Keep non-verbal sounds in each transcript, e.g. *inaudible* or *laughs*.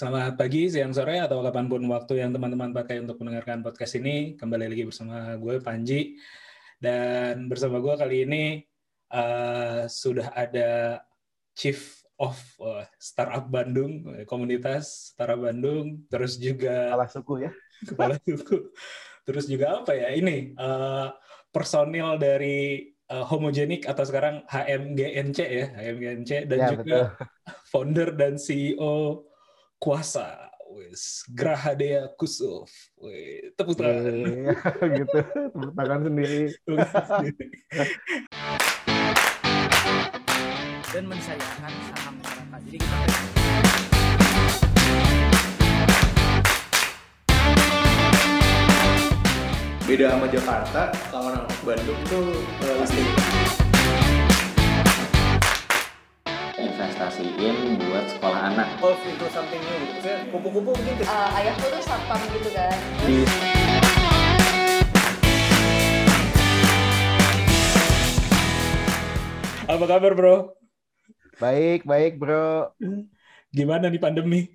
selamat pagi, siang, sore, atau kapan pun waktu yang teman-teman pakai untuk mendengarkan podcast ini. Kembali lagi bersama gue, Panji. Dan bersama gue kali ini uh, sudah ada Chief of uh, Startup Bandung, komunitas Startup Bandung, terus juga... Kepala suku ya? *laughs* Kepala suku. Terus juga apa ya, ini uh, personil dari uh, homogenik atau sekarang HMGNC ya, HMGNC dan ya, juga betul. founder dan CEO Kuasa. Wes, Grahadea Kusuf. Wes, tepuk tangan. *laughs* Gitu, tepuk tangan sendiri. *laughs* dan mensayangkan saham masyarakat. Jadi kita beda sama Jakarta kalau orang Bandung tuh uh, investasiin buat sekolah anak. Golf itu something new. Gitu kupu-kupu mungkin uh, ayahku tuh satpam gitu kan. Di apa kabar bro? Baik baik bro. Gimana nih pandemi?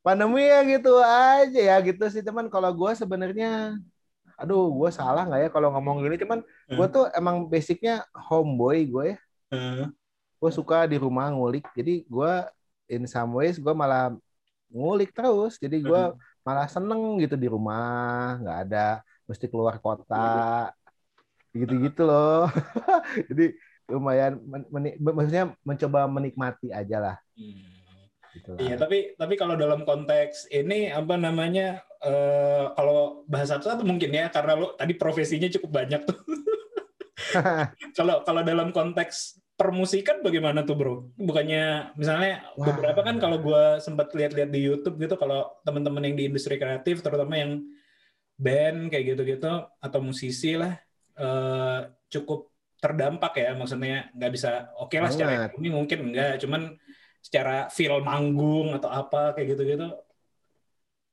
Pandemi ya gitu aja ya gitu sih. Teman kalau gue sebenarnya aduh gue salah nggak ya kalau ngomong gini. Cuman gue tuh emang basicnya homeboy gue ya. Uh. Gue suka di rumah ngulik. Jadi gue in some ways gue malah ngulik terus. Jadi gue malah seneng gitu di rumah. Nggak ada mesti keluar kota. Gitu-gitu loh. *laughs* Jadi lumayan men, men, maksudnya mencoba menikmati aja lah. Hmm. Gitu iya, tapi tapi kalau dalam konteks ini apa namanya uh, kalau bahasa satu mungkin ya karena lo tadi profesinya cukup banyak tuh. *laughs* *laughs* kalau kalau dalam konteks permusikan bagaimana tuh bro? Bukannya misalnya Wah. beberapa kan kalau gue sempat lihat-lihat di YouTube gitu kalau teman-teman yang di industri kreatif terutama yang band kayak gitu-gitu atau musisi lah uh, cukup terdampak ya maksudnya nggak bisa oke okay lah secara ini mungkin enggak cuman secara feel manggung atau apa kayak gitu-gitu?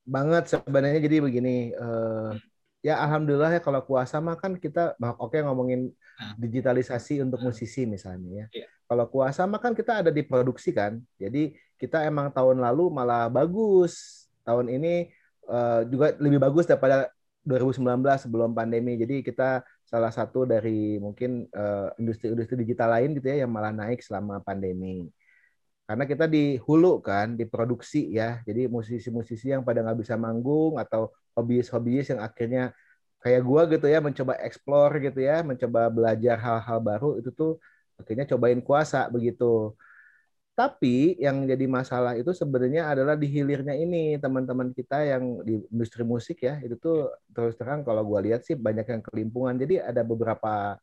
Banget sebenarnya jadi begini, uh, ya alhamdulillah ya kalau kuasa mah kan kita oke okay, ngomongin. Digitalisasi untuk musisi misalnya ya. Yeah. Kalau kuasa mah kan kita ada di produksi kan, jadi kita emang tahun lalu malah bagus, tahun ini uh, juga lebih bagus daripada 2019 sebelum pandemi. Jadi kita salah satu dari mungkin industri-industri uh, digital lain gitu ya yang malah naik selama pandemi karena kita di hulu kan diproduksi ya jadi musisi-musisi yang pada nggak bisa manggung atau hobiis-hobiis yang akhirnya kayak gua gitu ya mencoba explore gitu ya mencoba belajar hal-hal baru itu tuh akhirnya cobain kuasa begitu tapi yang jadi masalah itu sebenarnya adalah di hilirnya ini teman-teman kita yang di industri musik ya itu tuh terus terang kalau gua lihat sih banyak yang kelimpungan jadi ada beberapa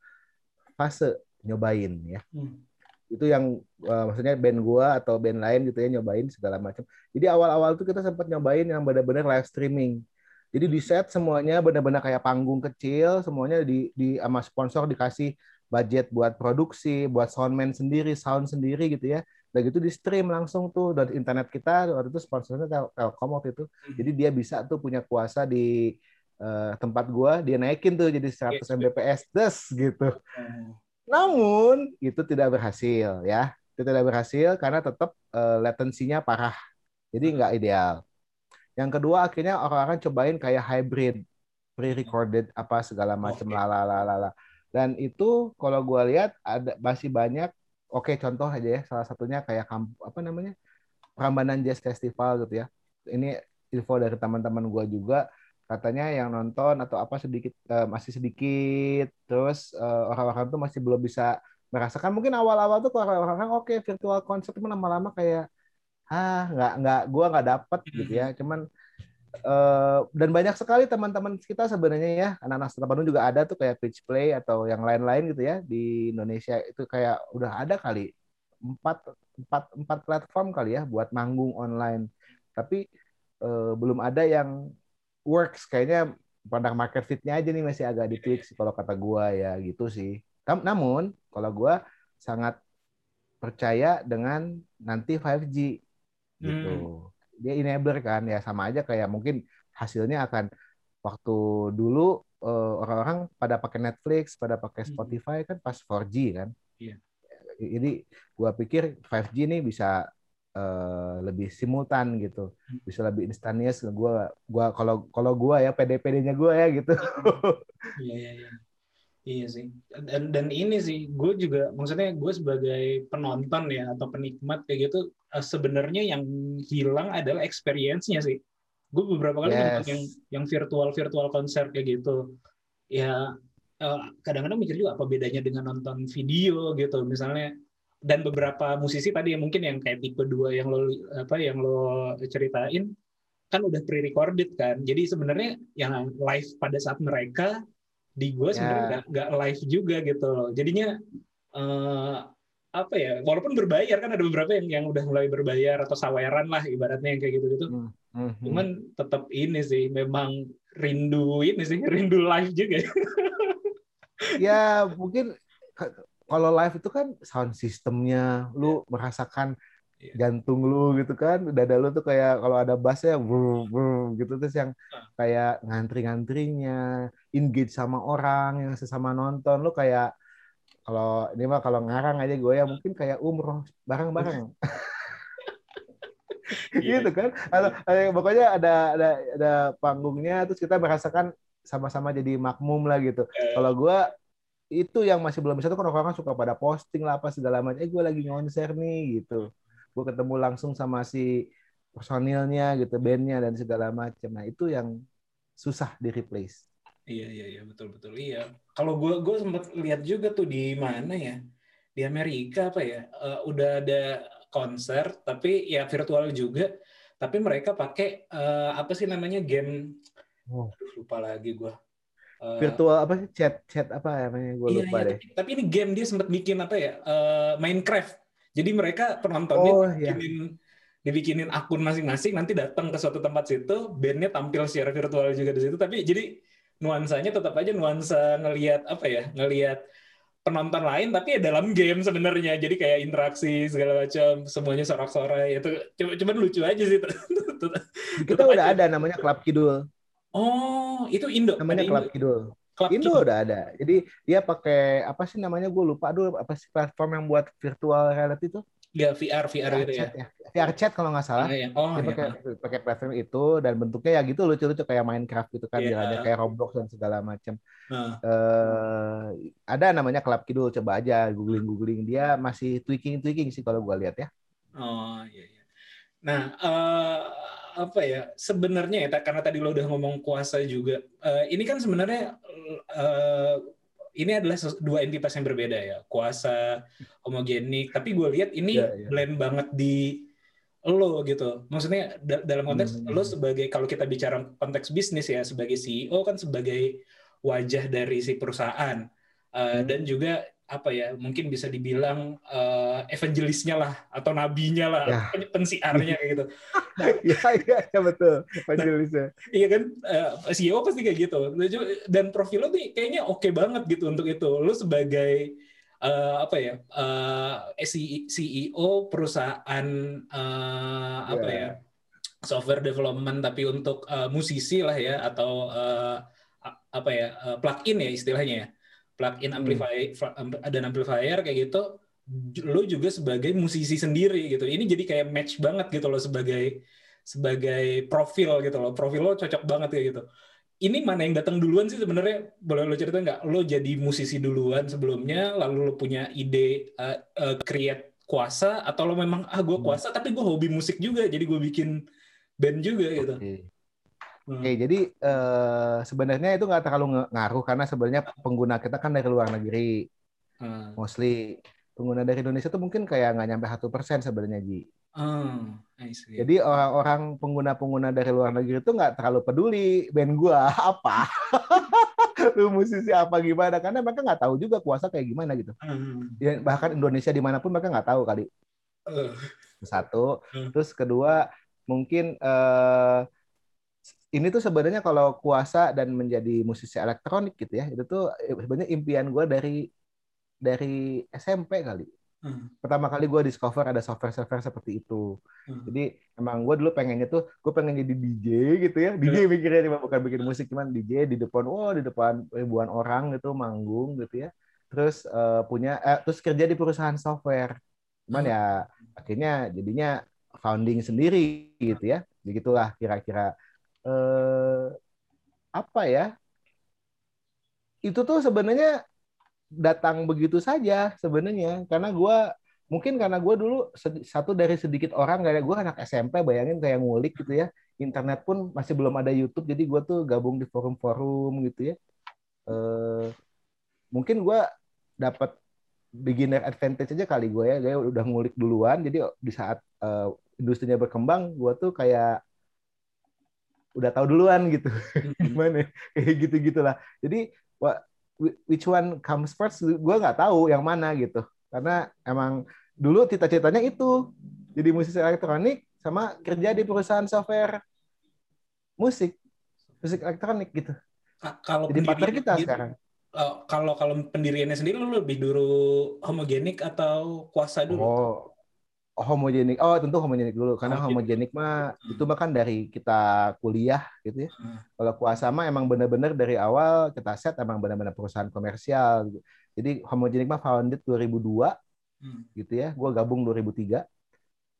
fase nyobain ya hmm itu yang uh, maksudnya band gua atau band lain gitu ya nyobain segala macam. Jadi awal-awal tuh kita sempat nyobain yang benar-benar live streaming. Jadi di set semuanya benar-benar kayak panggung kecil, semuanya di di sama sponsor dikasih budget buat produksi, buat soundman sendiri, sound sendiri gitu ya. Dan gitu di stream langsung tuh dari internet kita waktu itu sponsornya Tel Telkom waktu itu. Hmm. Jadi dia bisa tuh punya kuasa di uh, tempat gua, dia naikin tuh jadi 100 Mbps des gitu. Hmm. Namun itu tidak berhasil ya. Itu tidak berhasil karena tetap uh, latensinya parah. Jadi nggak ideal. Yang kedua akhirnya orang-orang cobain kayak hybrid, pre-recorded apa segala macam okay. lala Dan itu kalau gue lihat ada masih banyak. Oke okay, contoh aja ya salah satunya kayak apa namanya Prambanan Jazz Festival gitu ya. Ini info dari teman-teman gue juga katanya yang nonton atau apa sedikit uh, masih sedikit terus uh, orang-orang tuh masih belum bisa merasakan mungkin awal-awal tuh orang-orang oke okay, virtual concert cuma lama-lama kayak ah nggak nggak gua nggak dapet gitu ya. Cuman uh, dan banyak sekali teman-teman kita sebenarnya ya anak-anak startup juga ada tuh kayak pitch play atau yang lain-lain gitu ya di Indonesia. Itu kayak udah ada kali empat empat empat platform kali ya buat manggung online. Tapi uh, belum ada yang works. Kayaknya pada market fitnya aja nih masih agak diklik sih kalau kata gua ya gitu sih. Namun kalau gua sangat percaya dengan nanti 5G gitu. Hmm. Dia enabler kan ya sama aja kayak mungkin hasilnya akan waktu dulu uh, orang-orang pada pakai Netflix, pada pakai hmm. Spotify kan pas 4G kan. Iya. Jadi gua pikir 5G nih bisa uh, lebih simultan gitu bisa lebih instantaneous gue gua kalau kalau gue ya pd-pd-nya gue ya gitu iya iya iya iya sih. Dan dan ini sih gue juga maksudnya gue sebagai penonton ya atau penikmat kayak gitu uh, sebenarnya yang hilang adalah experience-nya sih. Gue beberapa kali yes. nonton yang yang virtual virtual konser kayak gitu. Ya kadang-kadang uh, mikir juga apa bedanya dengan nonton video gitu misalnya. Dan beberapa musisi tadi yang mungkin yang kayak tipe dua yang lo apa yang lo ceritain kan udah pre-recorded kan. Jadi sebenarnya yang live pada saat mereka di gue sebenarnya yeah. nggak live juga gitu jadinya uh, apa ya walaupun berbayar kan ada beberapa yang yang udah mulai berbayar atau saweran lah ibaratnya yang kayak gitu gitu mm -hmm. cuman tetap ini sih memang rindu ini sih rindu live juga *laughs* ya mungkin kalau live itu kan sound sistemnya lu yeah. merasakan yeah. Jantung lu gitu kan dada lu tuh kayak kalau ada bassnya brr, brr, gitu terus yang kayak ngantri-ngantrinya engage sama orang yang sesama nonton lu kayak kalau ini mah kalau ngarang aja gue ya mungkin kayak umroh bareng-bareng *laughs* *laughs* yeah. gitu kan? Atau pokoknya ada ada ada panggungnya terus kita merasakan sama-sama jadi makmum lah gitu. Kalau gue itu yang masih belum bisa tuh kan orang-orang suka pada posting lah apa segala macam. Eh gue lagi konser nih gitu gue ketemu langsung sama si personilnya gitu bandnya dan segala macam nah itu yang susah di replace. Iya iya iya betul betul. Iya. Kalau gue gue sempat lihat juga tuh di mana ya? Di Amerika apa ya? Uh, udah ada konser tapi ya virtual juga. Tapi mereka pakai uh, apa sih namanya game? Oh. Aduh, lupa lagi gue Uh, virtual apa sih? Chat chat apa namanya? Gue iya, lupa iya, deh. Tapi ini game dia sempat bikin apa ya? Uh, Minecraft. Jadi mereka penontonnya oh, iya. bikinin dibikinin akun masing-masing nanti datang ke suatu tempat situ bandnya tampil secara virtual juga di situ tapi jadi nuansanya tetap aja nuansa ngelihat apa ya ngelihat penonton lain tapi ya dalam game sebenarnya jadi kayak interaksi segala macam semuanya sorak-sorai itu coba cuman lucu aja sih *laughs* kita udah aja. ada namanya klub kidul Oh, itu Indo. Namanya Klub Kidul. Club Indo udah ada. Jadi dia pakai apa sih namanya? Gue lupa dulu apa sih platform yang buat virtual reality itu? Ya VR VR VR gitu chat, ya. ya. VR chat kalau nggak salah. Ya, ya. Oh, dia pakai ya. pakai platform itu dan bentuknya ya gitu lucu-lucu kayak Minecraft gitu kan, ya. kayak Roblox dan segala macam. Uh. Uh, ada namanya Klub Kidul, coba aja googling-googling dia masih tweaking-tweaking sih kalau gue lihat ya. Oh iya iya. Nah, uh, apa ya sebenarnya ya karena tadi lo udah ngomong kuasa juga uh, ini kan sebenarnya uh, ini adalah dua entitas yang berbeda ya kuasa homogenik tapi gue lihat ini yeah, yeah. blend banget di lo gitu maksudnya dalam konteks hmm. lo sebagai kalau kita bicara konteks bisnis ya sebagai CEO kan sebagai wajah dari si perusahaan uh, hmm. dan juga apa ya mungkin bisa dibilang uh, evangelisnya lah atau nabinya lah ya. pensiarnya kayak gitu. Nah, *laughs* ya, ya, ya betul evangelisnya. Nah, iya kan uh, eh, CEO pasti kayak gitu. Dan profil lo tuh kayaknya oke okay banget gitu untuk itu. Lo sebagai uh, apa ya uh, CEO perusahaan uh, apa ya. ya software development tapi untuk uh, musisi lah ya atau uh, apa ya uh, plugin ya istilahnya ya plug-in amplifier hmm. dan amplifier kayak gitu lo juga sebagai musisi sendiri gitu ini jadi kayak match banget gitu lo sebagai sebagai profil gitu loh profil lo cocok banget kayak gitu ini mana yang datang duluan sih sebenarnya boleh lo cerita nggak lo jadi musisi duluan sebelumnya lalu lo punya ide uh, uh, create kuasa atau lo memang ah gue hmm. kuasa hmm. tapi gue hobi musik juga jadi gue bikin band juga gitu okay. Hmm. Oke, jadi uh, sebenarnya itu nggak terlalu ngaruh karena sebenarnya pengguna kita kan dari luar negeri, hmm. mostly pengguna dari Indonesia itu mungkin kayak nggak nyampe satu persen sebenarnya Ji. Hmm. Jadi orang-orang pengguna-pengguna dari luar negeri itu nggak terlalu peduli band gua *laughs* apa, *laughs* lu musisi apa gimana karena mereka nggak tahu juga kuasa kayak gimana gitu. Hmm. Ya, bahkan Indonesia di mana pun mereka nggak tahu kali. Uh. Satu, hmm. terus kedua mungkin uh, ini tuh sebenarnya kalau kuasa dan menjadi musisi elektronik gitu ya itu tuh eh, sebenarnya impian gue dari dari SMP kali hmm. pertama kali gue discover ada software-software seperti itu hmm. jadi emang gue dulu pengennya tuh gue pengen jadi DJ gitu ya DJ hmm. mikirnya cuma bukan bikin musik cuman DJ di depan oh di depan ribuan orang gitu manggung gitu ya terus uh, punya eh, terus kerja di perusahaan software cuman hmm. ya akhirnya jadinya founding sendiri gitu ya. Begitulah kira-kira eh, apa ya? Itu tuh sebenarnya datang begitu saja sebenarnya. Karena gue mungkin karena gue dulu satu dari sedikit orang kayak gue anak SMP bayangin kayak ngulik gitu ya. Internet pun masih belum ada YouTube jadi gue tuh gabung di forum-forum gitu ya. Eh, mungkin gue dapat beginner advantage aja kali gue ya. Gue udah ngulik duluan jadi di saat uh, industrinya berkembang gue tuh kayak udah tahu duluan gitu. *laughs* Gimana? Kayak gitu gitulah jadi which one comes first gue nggak tahu yang mana gitu. Karena emang dulu cita-citanya itu. Jadi musisi elektronik sama kerja di perusahaan software. Musik. Musik elektronik gitu. Kalau jadi partner kita gitu, sekarang. Uh, kalau kalau pendiriannya sendiri lu lebih dulu homogenik atau kuasa dulu? Oh, homogenik. Oh, tentu homogenik dulu karena homogenik, mah hmm. itu mah kan dari kita kuliah gitu ya. Hmm. Kalau kuasa mah emang benar-benar dari awal kita set emang benar-benar perusahaan komersial gitu. Jadi homogenik mah founded 2002 hmm. gitu ya. Gua gabung 2003.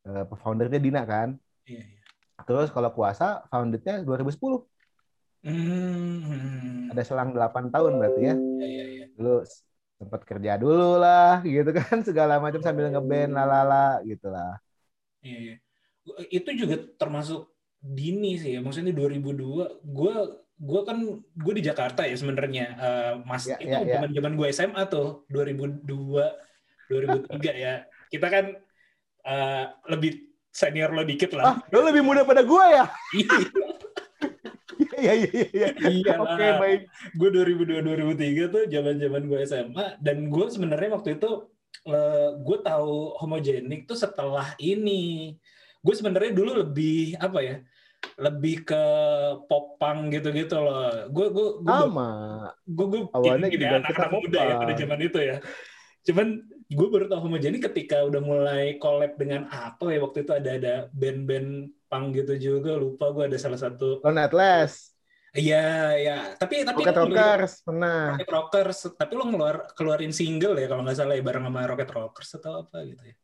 Uh, foundernya Dina kan. Iya, iya. Terus kalau kuasa foundednya 2010. Hmm. Ada selang 8 tahun berarti ya. Iya, iya, iya. Dulu sempat kerja dulu lah gitu kan *laughs* segala macam sambil ngeband lalala gitu lah. Iya, iya. Itu juga termasuk dini sih ya. Maksudnya 2002 gue gue kan gue di Jakarta ya sebenarnya uh, Mas ya, itu ya, zaman-zaman ya. gue SMA tuh 2002 2003 ya. Kita kan uh, lebih senior lo dikit lah. Ah, lo lebih muda pada gue ya? *laughs* Iya. Iya iya iya. Iya. Oke okay, baik. Gue 2002 2003 tuh zaman-zaman gue SMA dan gue sebenarnya waktu itu uh, eh, gue tahu homogenik tuh setelah ini. Gue sebenarnya dulu lebih apa ya? lebih ke popang gitu-gitu loh. Gue gue gue sama. Gue gue awalnya gini, juga anak-anak muda ya pada zaman itu ya. Cuman gue baru tahu homogenik ketika udah mulai collab dengan apa ya waktu itu ada ada band-band pang gitu juga lupa gue ada salah satu Lone Atlas Iya, ya. Tapi tapi Rocket Rockers pernah. Rocket Rockers, tapi lo ngeluar keluarin single ya kalau nggak salah ya bareng sama Rocket Rockers atau apa gitu ya.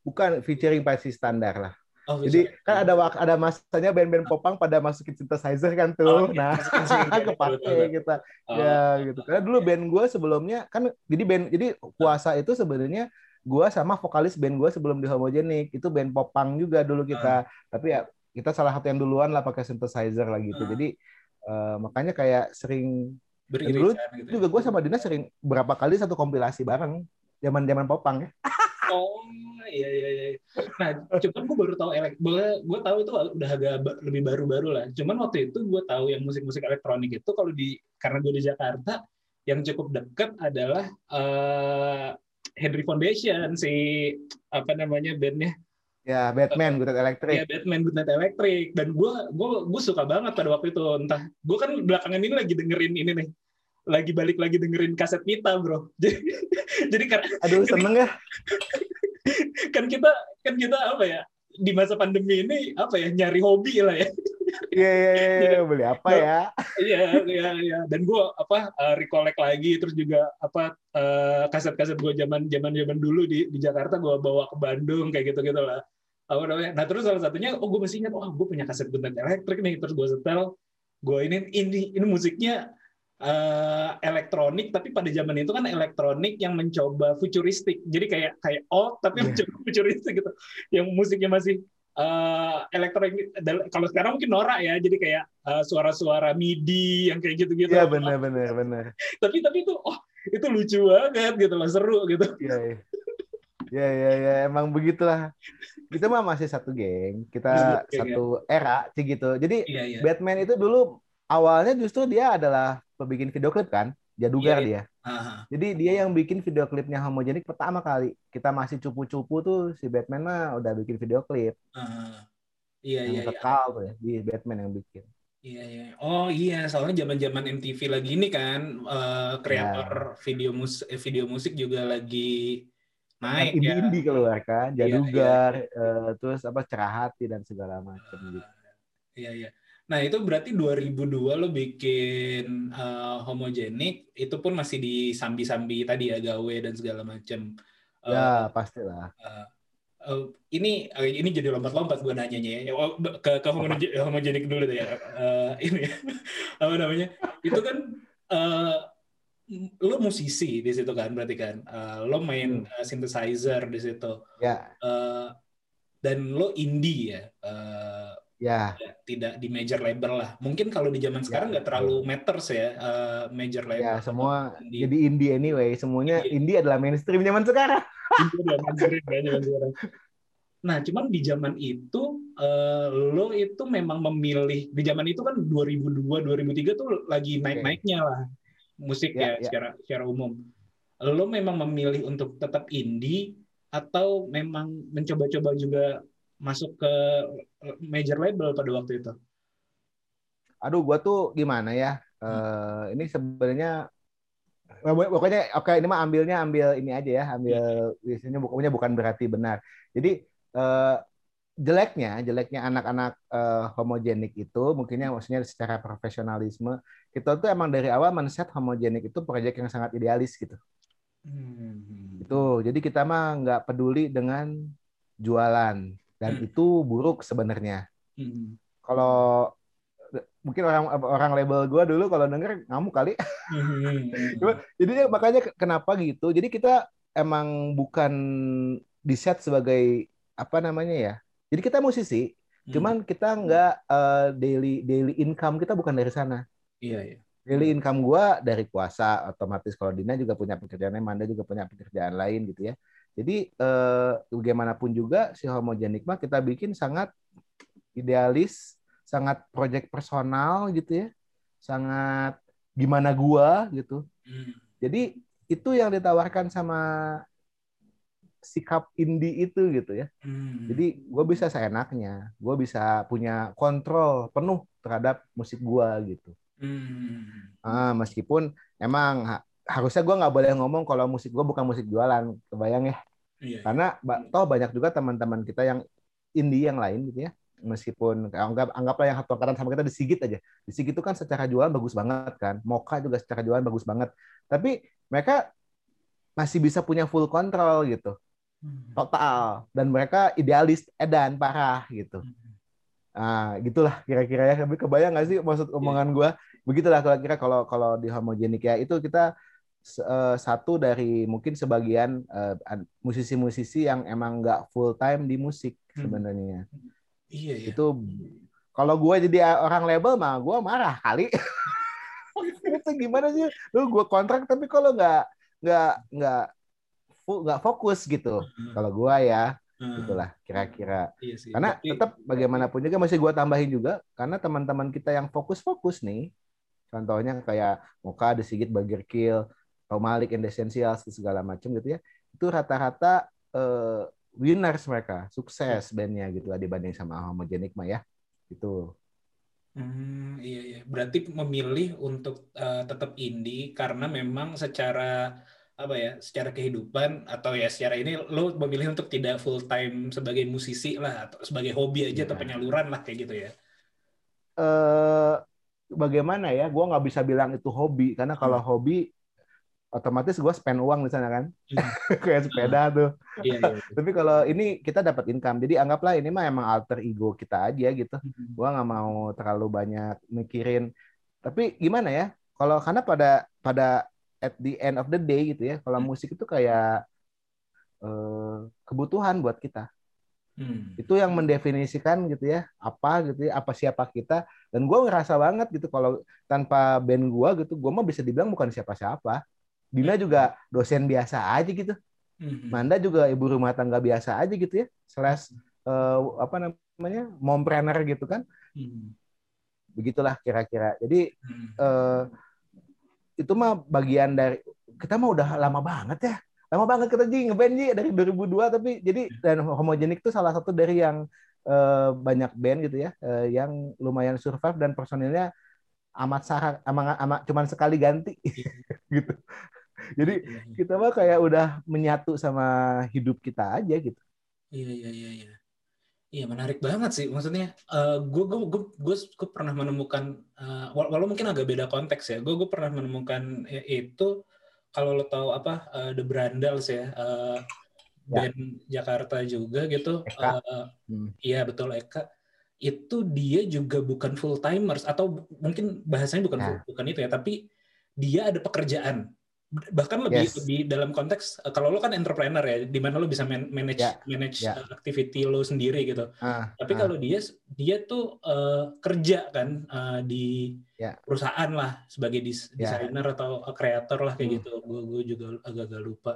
Bukan featuring pasti standar lah. Oh, Jadi kan ada ada masanya band-band popang pada masukin synthesizer kan tuh. Oh, nah, *laughs* kepake kita. Oh. Ya gitu. Karena dulu band gue sebelumnya kan jadi band jadi puasa itu sebenarnya gue sama vokalis band gue sebelum di Homogenik itu band popang juga dulu kita uh. tapi ya kita salah satu yang duluan lah pakai synthesizer lah gitu uh. jadi uh, makanya kayak sering dulu gitu juga ya? gue sama Dina sering berapa kali satu kompilasi bareng zaman zaman popang ya *laughs* oh iya iya iya. Nah cuman gue baru tahu elek gue tahu itu udah agak lebih baru-baru lah. Cuman waktu itu gue tahu yang musik-musik elektronik itu kalau di karena gue di Jakarta yang cukup dekat adalah uh, Henry Foundation si apa namanya bandnya. Ya Batman Good Electric. Ya Batman Good Electric. Dan gue gue gue suka banget pada waktu itu. Entah gue kan belakangan ini lagi dengerin ini nih lagi balik lagi dengerin kaset Mita bro *laughs* jadi jadi karena aduh seneng ya *laughs* kan kita kan kita apa ya di masa pandemi ini apa ya nyari hobi lah ya Iya, iya, iya, iya, beli apa ya? Iya, iya, iya. Dan gue apa uh, recollect lagi, terus juga apa uh, kaset-kaset gue zaman zaman zaman dulu di di Jakarta gue bawa ke Bandung kayak gitu gitu lah. Apa namanya? Nah terus salah satunya, oh gue masih ingat, oh gue punya kaset gunting elektrik nih, terus gue setel, gue ini ini ini musiknya uh, elektronik tapi pada zaman itu kan elektronik yang mencoba futuristik jadi kayak kayak oh tapi yeah. mencoba futuristik gitu yang musiknya masih uh, elektronik kalau sekarang mungkin norak ya jadi kayak uh, suara-suara MIDI yang kayak gitu-gitu. Iya benar benar benar. tapi tapi itu oh itu lucu banget gitu loh seru gitu. Iya iya. Ya ya ya emang begitulah. Kita mah masih satu geng, kita geng, satu ya. era sih gitu. Jadi ya, ya. Batman itu dulu awalnya justru dia adalah pembikin video klip kan? Jadugar yeah, dia. Uh-huh. Jadi dia yang bikin video klipnya homogenik pertama kali. Kita masih cupu-cupu tuh si Batman mah udah bikin video klip. Uh-huh. Iya iya. Kekal iya. tuh ya, di Batman yang bikin. Iya iya. Oh iya, soalnya zaman-zaman MTV lagi ini kan uh, kreator yeah. video mus eh, video musik juga lagi naik indie, ya. Indie keluar kan, iya, Jadugar, iya, iya. Uh, terus apa cerah hati dan segala macam uh, gitu. Iya iya. Nah, itu berarti 2002 lo bikin uh, homogenik, itu pun masih di sambi-sambi tadi ya, gawe dan segala macam. Uh, ya, pastilah. Uh, uh, ini uh, ini jadi lompat-lompat gue nanyanya ya oh, ke ke homogenik dulu deh ya uh, ini *laughs* apa namanya itu kan uh, lo musisi di situ kan berarti kan uh, lo main hmm. uh, synthesizer di situ ya uh, dan lo indie ya uh, ya. Tidak di major label lah. Mungkin kalau di zaman sekarang nggak ya, terlalu matters ya uh, major label ya semua indie. jadi indie anyway. Semuanya indie, indie adalah mainstream zaman sekarang. *laughs* Indie adalah mainstream ya, zaman sekarang. Nah cuman di zaman itu uh, lo itu memang memilih di zaman itu kan 2002 2003 tuh lagi naik-naiknya lah musik ya, ya, ya. secara secara umum. Lo memang memilih untuk tetap indie atau memang mencoba-coba juga masuk ke major label pada waktu itu? Aduh, gua tuh gimana ya? Hmm. Uh, ini sebenarnya pokoknya oke okay, ini mah ambilnya ambil ini aja ya, ambil biasanya bukannya bukan berarti benar. Jadi uh, jeleknya jeleknya anak-anak uh, homogenik itu mungkinnya maksudnya secara profesionalisme kita tuh emang dari awal mindset homogenik itu proyek yang sangat idealis gitu. Hmm. Itu jadi kita mah nggak peduli dengan jualan dan hmm. itu buruk sebenarnya. Hmm. Kalau mungkin orang orang label gue dulu kalau denger ngamuk kali. Hmm. jadi makanya kenapa gitu? Jadi kita emang bukan di set sebagai apa namanya ya? Jadi kita musisi, hmm. cuman kita nggak uh, daily daily income kita bukan dari sana. Iya, iya. Daily income gue dari kuasa, otomatis kalau Dina juga punya pekerjaan, Manda juga punya pekerjaan lain gitu ya. Jadi eh, bagaimanapun juga si homogenik mah kita bikin sangat idealis, sangat project personal gitu ya, sangat gimana gua gitu. Hmm. Jadi itu yang ditawarkan sama sikap indie itu gitu ya. Hmm. Jadi gue bisa seenaknya, gue bisa punya kontrol penuh terhadap musik gue gitu. Hmm. Ah, meskipun emang harusnya gue nggak boleh ngomong kalau musik gue bukan musik jualan kebayang ya iya. karena toh banyak juga teman-teman kita yang indie yang lain gitu ya meskipun anggap anggaplah yang satu angkatan sama kita disigit aja disigit itu kan secara jualan bagus banget kan moka juga secara jualan bagus banget tapi mereka masih bisa punya full control gitu hmm. total dan mereka idealis edan parah gitu. Nah, gitulah kira-kira ya. Tapi kebayang nggak sih maksud iya. omongan gue? Begitulah kira-kira kalau kalau di homogenik ya itu kita uh, satu dari mungkin sebagian uh, musisi-musisi yang emang nggak full time di musik hmm. sebenarnya. Iya, iya. Itu kalau gue jadi orang label mah gue marah kali. *laughs* itu gimana sih? Lu gue kontrak tapi kalau nggak nggak nggak nggak fokus gitu. Hmm. Kalau gue ya hmm. itulah kira-kira. Iya sih. Karena tapi, tetap bagaimanapun juga masih gue tambahin juga karena teman-teman kita yang fokus-fokus nih, contohnya kayak Moka, The Sigit, Burger Kill, Malik and Essentials segala macam gitu ya. Itu rata-rata uh, winners mereka sukses bandnya gitu lah dibanding sama homogenik mah ya itu hmm, iya iya. Berarti memilih untuk uh, tetap indie karena memang secara apa ya secara kehidupan atau ya secara ini lo memilih untuk tidak full time sebagai musisi lah atau sebagai hobi aja ya. atau penyaluran lah kayak gitu ya? Uh, bagaimana ya? Gue nggak bisa bilang itu hobi karena kalau hmm. hobi otomatis gue spend uang di sana kan hmm. *laughs* kayak sepeda tuh iya, iya, iya. tapi kalau ini kita dapat income jadi anggaplah ini mah emang alter ego kita aja gitu hmm. gue nggak mau terlalu banyak mikirin tapi gimana ya kalau karena pada pada at the end of the day gitu ya kalau hmm. musik itu kayak uh, kebutuhan buat kita hmm. itu yang mendefinisikan gitu ya apa gitu ya apa siapa kita dan gue ngerasa banget gitu kalau tanpa band gue gitu gue mah bisa dibilang bukan siapa-siapa Dina juga dosen biasa aja gitu. Hmm. Manda juga ibu rumah tangga biasa aja gitu ya. Slash uh, apa namanya mompreneur gitu kan. Hmm. Begitulah kira-kira. Jadi uh, itu mah bagian dari kita mah udah lama banget ya. Lama banget kita jadi ngeband ji dari 2002 tapi jadi dan homogenik itu salah satu dari yang uh, banyak band gitu ya uh, yang lumayan survive dan personilnya amat sangat amat, amat cuman sekali ganti *laughs* gitu. Jadi iya, iya. kita mah kayak udah menyatu sama hidup kita aja gitu. Iya iya iya iya. Iya menarik banget sih. Maksudnya gue gue gue gue pernah menemukan uh, walau mungkin agak beda konteks ya. Gue gue pernah menemukan itu kalau lo tahu apa uh, The Brandals ya. Uh, band Jakarta juga gitu. Eka. Eh, Hmm. Iya betul Eka. Itu dia juga bukan full timers atau mungkin bahasanya bukan Ya. full- bukan itu ya, tapi dia ada pekerjaan. Bahkan lebih Yes. lebih dalam konteks eh, kalau lo kan entrepreneur ya, di mana lo bisa man- manage Ya, manage ya. eh, activity lo sendiri gitu. Ah, Tapi ah. kalau dia dia tuh eh, kerja kan eh, di Ya. perusahaan lah sebagai dis- Ya. desainer atau kreator lah kayak Hmm. gitu. Gue gue juga agak-agak lupa.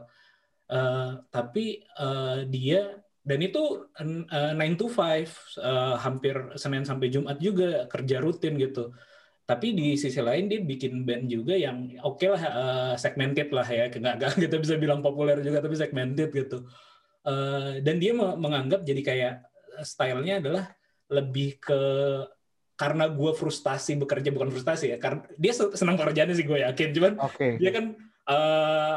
Eh, tapi eh, dia dan itu eh, 9 to 5 eh, hampir Senin sampai Jumat juga kerja rutin gitu. Tapi di sisi lain dia bikin band juga yang oke lah eh, segmented lah ya. Nggak, nggak *laughs* kita bisa bilang populer juga tapi segmented gitu. Eh, dan dia me- menganggap jadi kayak eh, stylenya adalah lebih ke karena gue frustasi bekerja bukan frustasi ya karena dia se- senang pekerjaannya sih gue yakin cuman Oke. dia kan eh,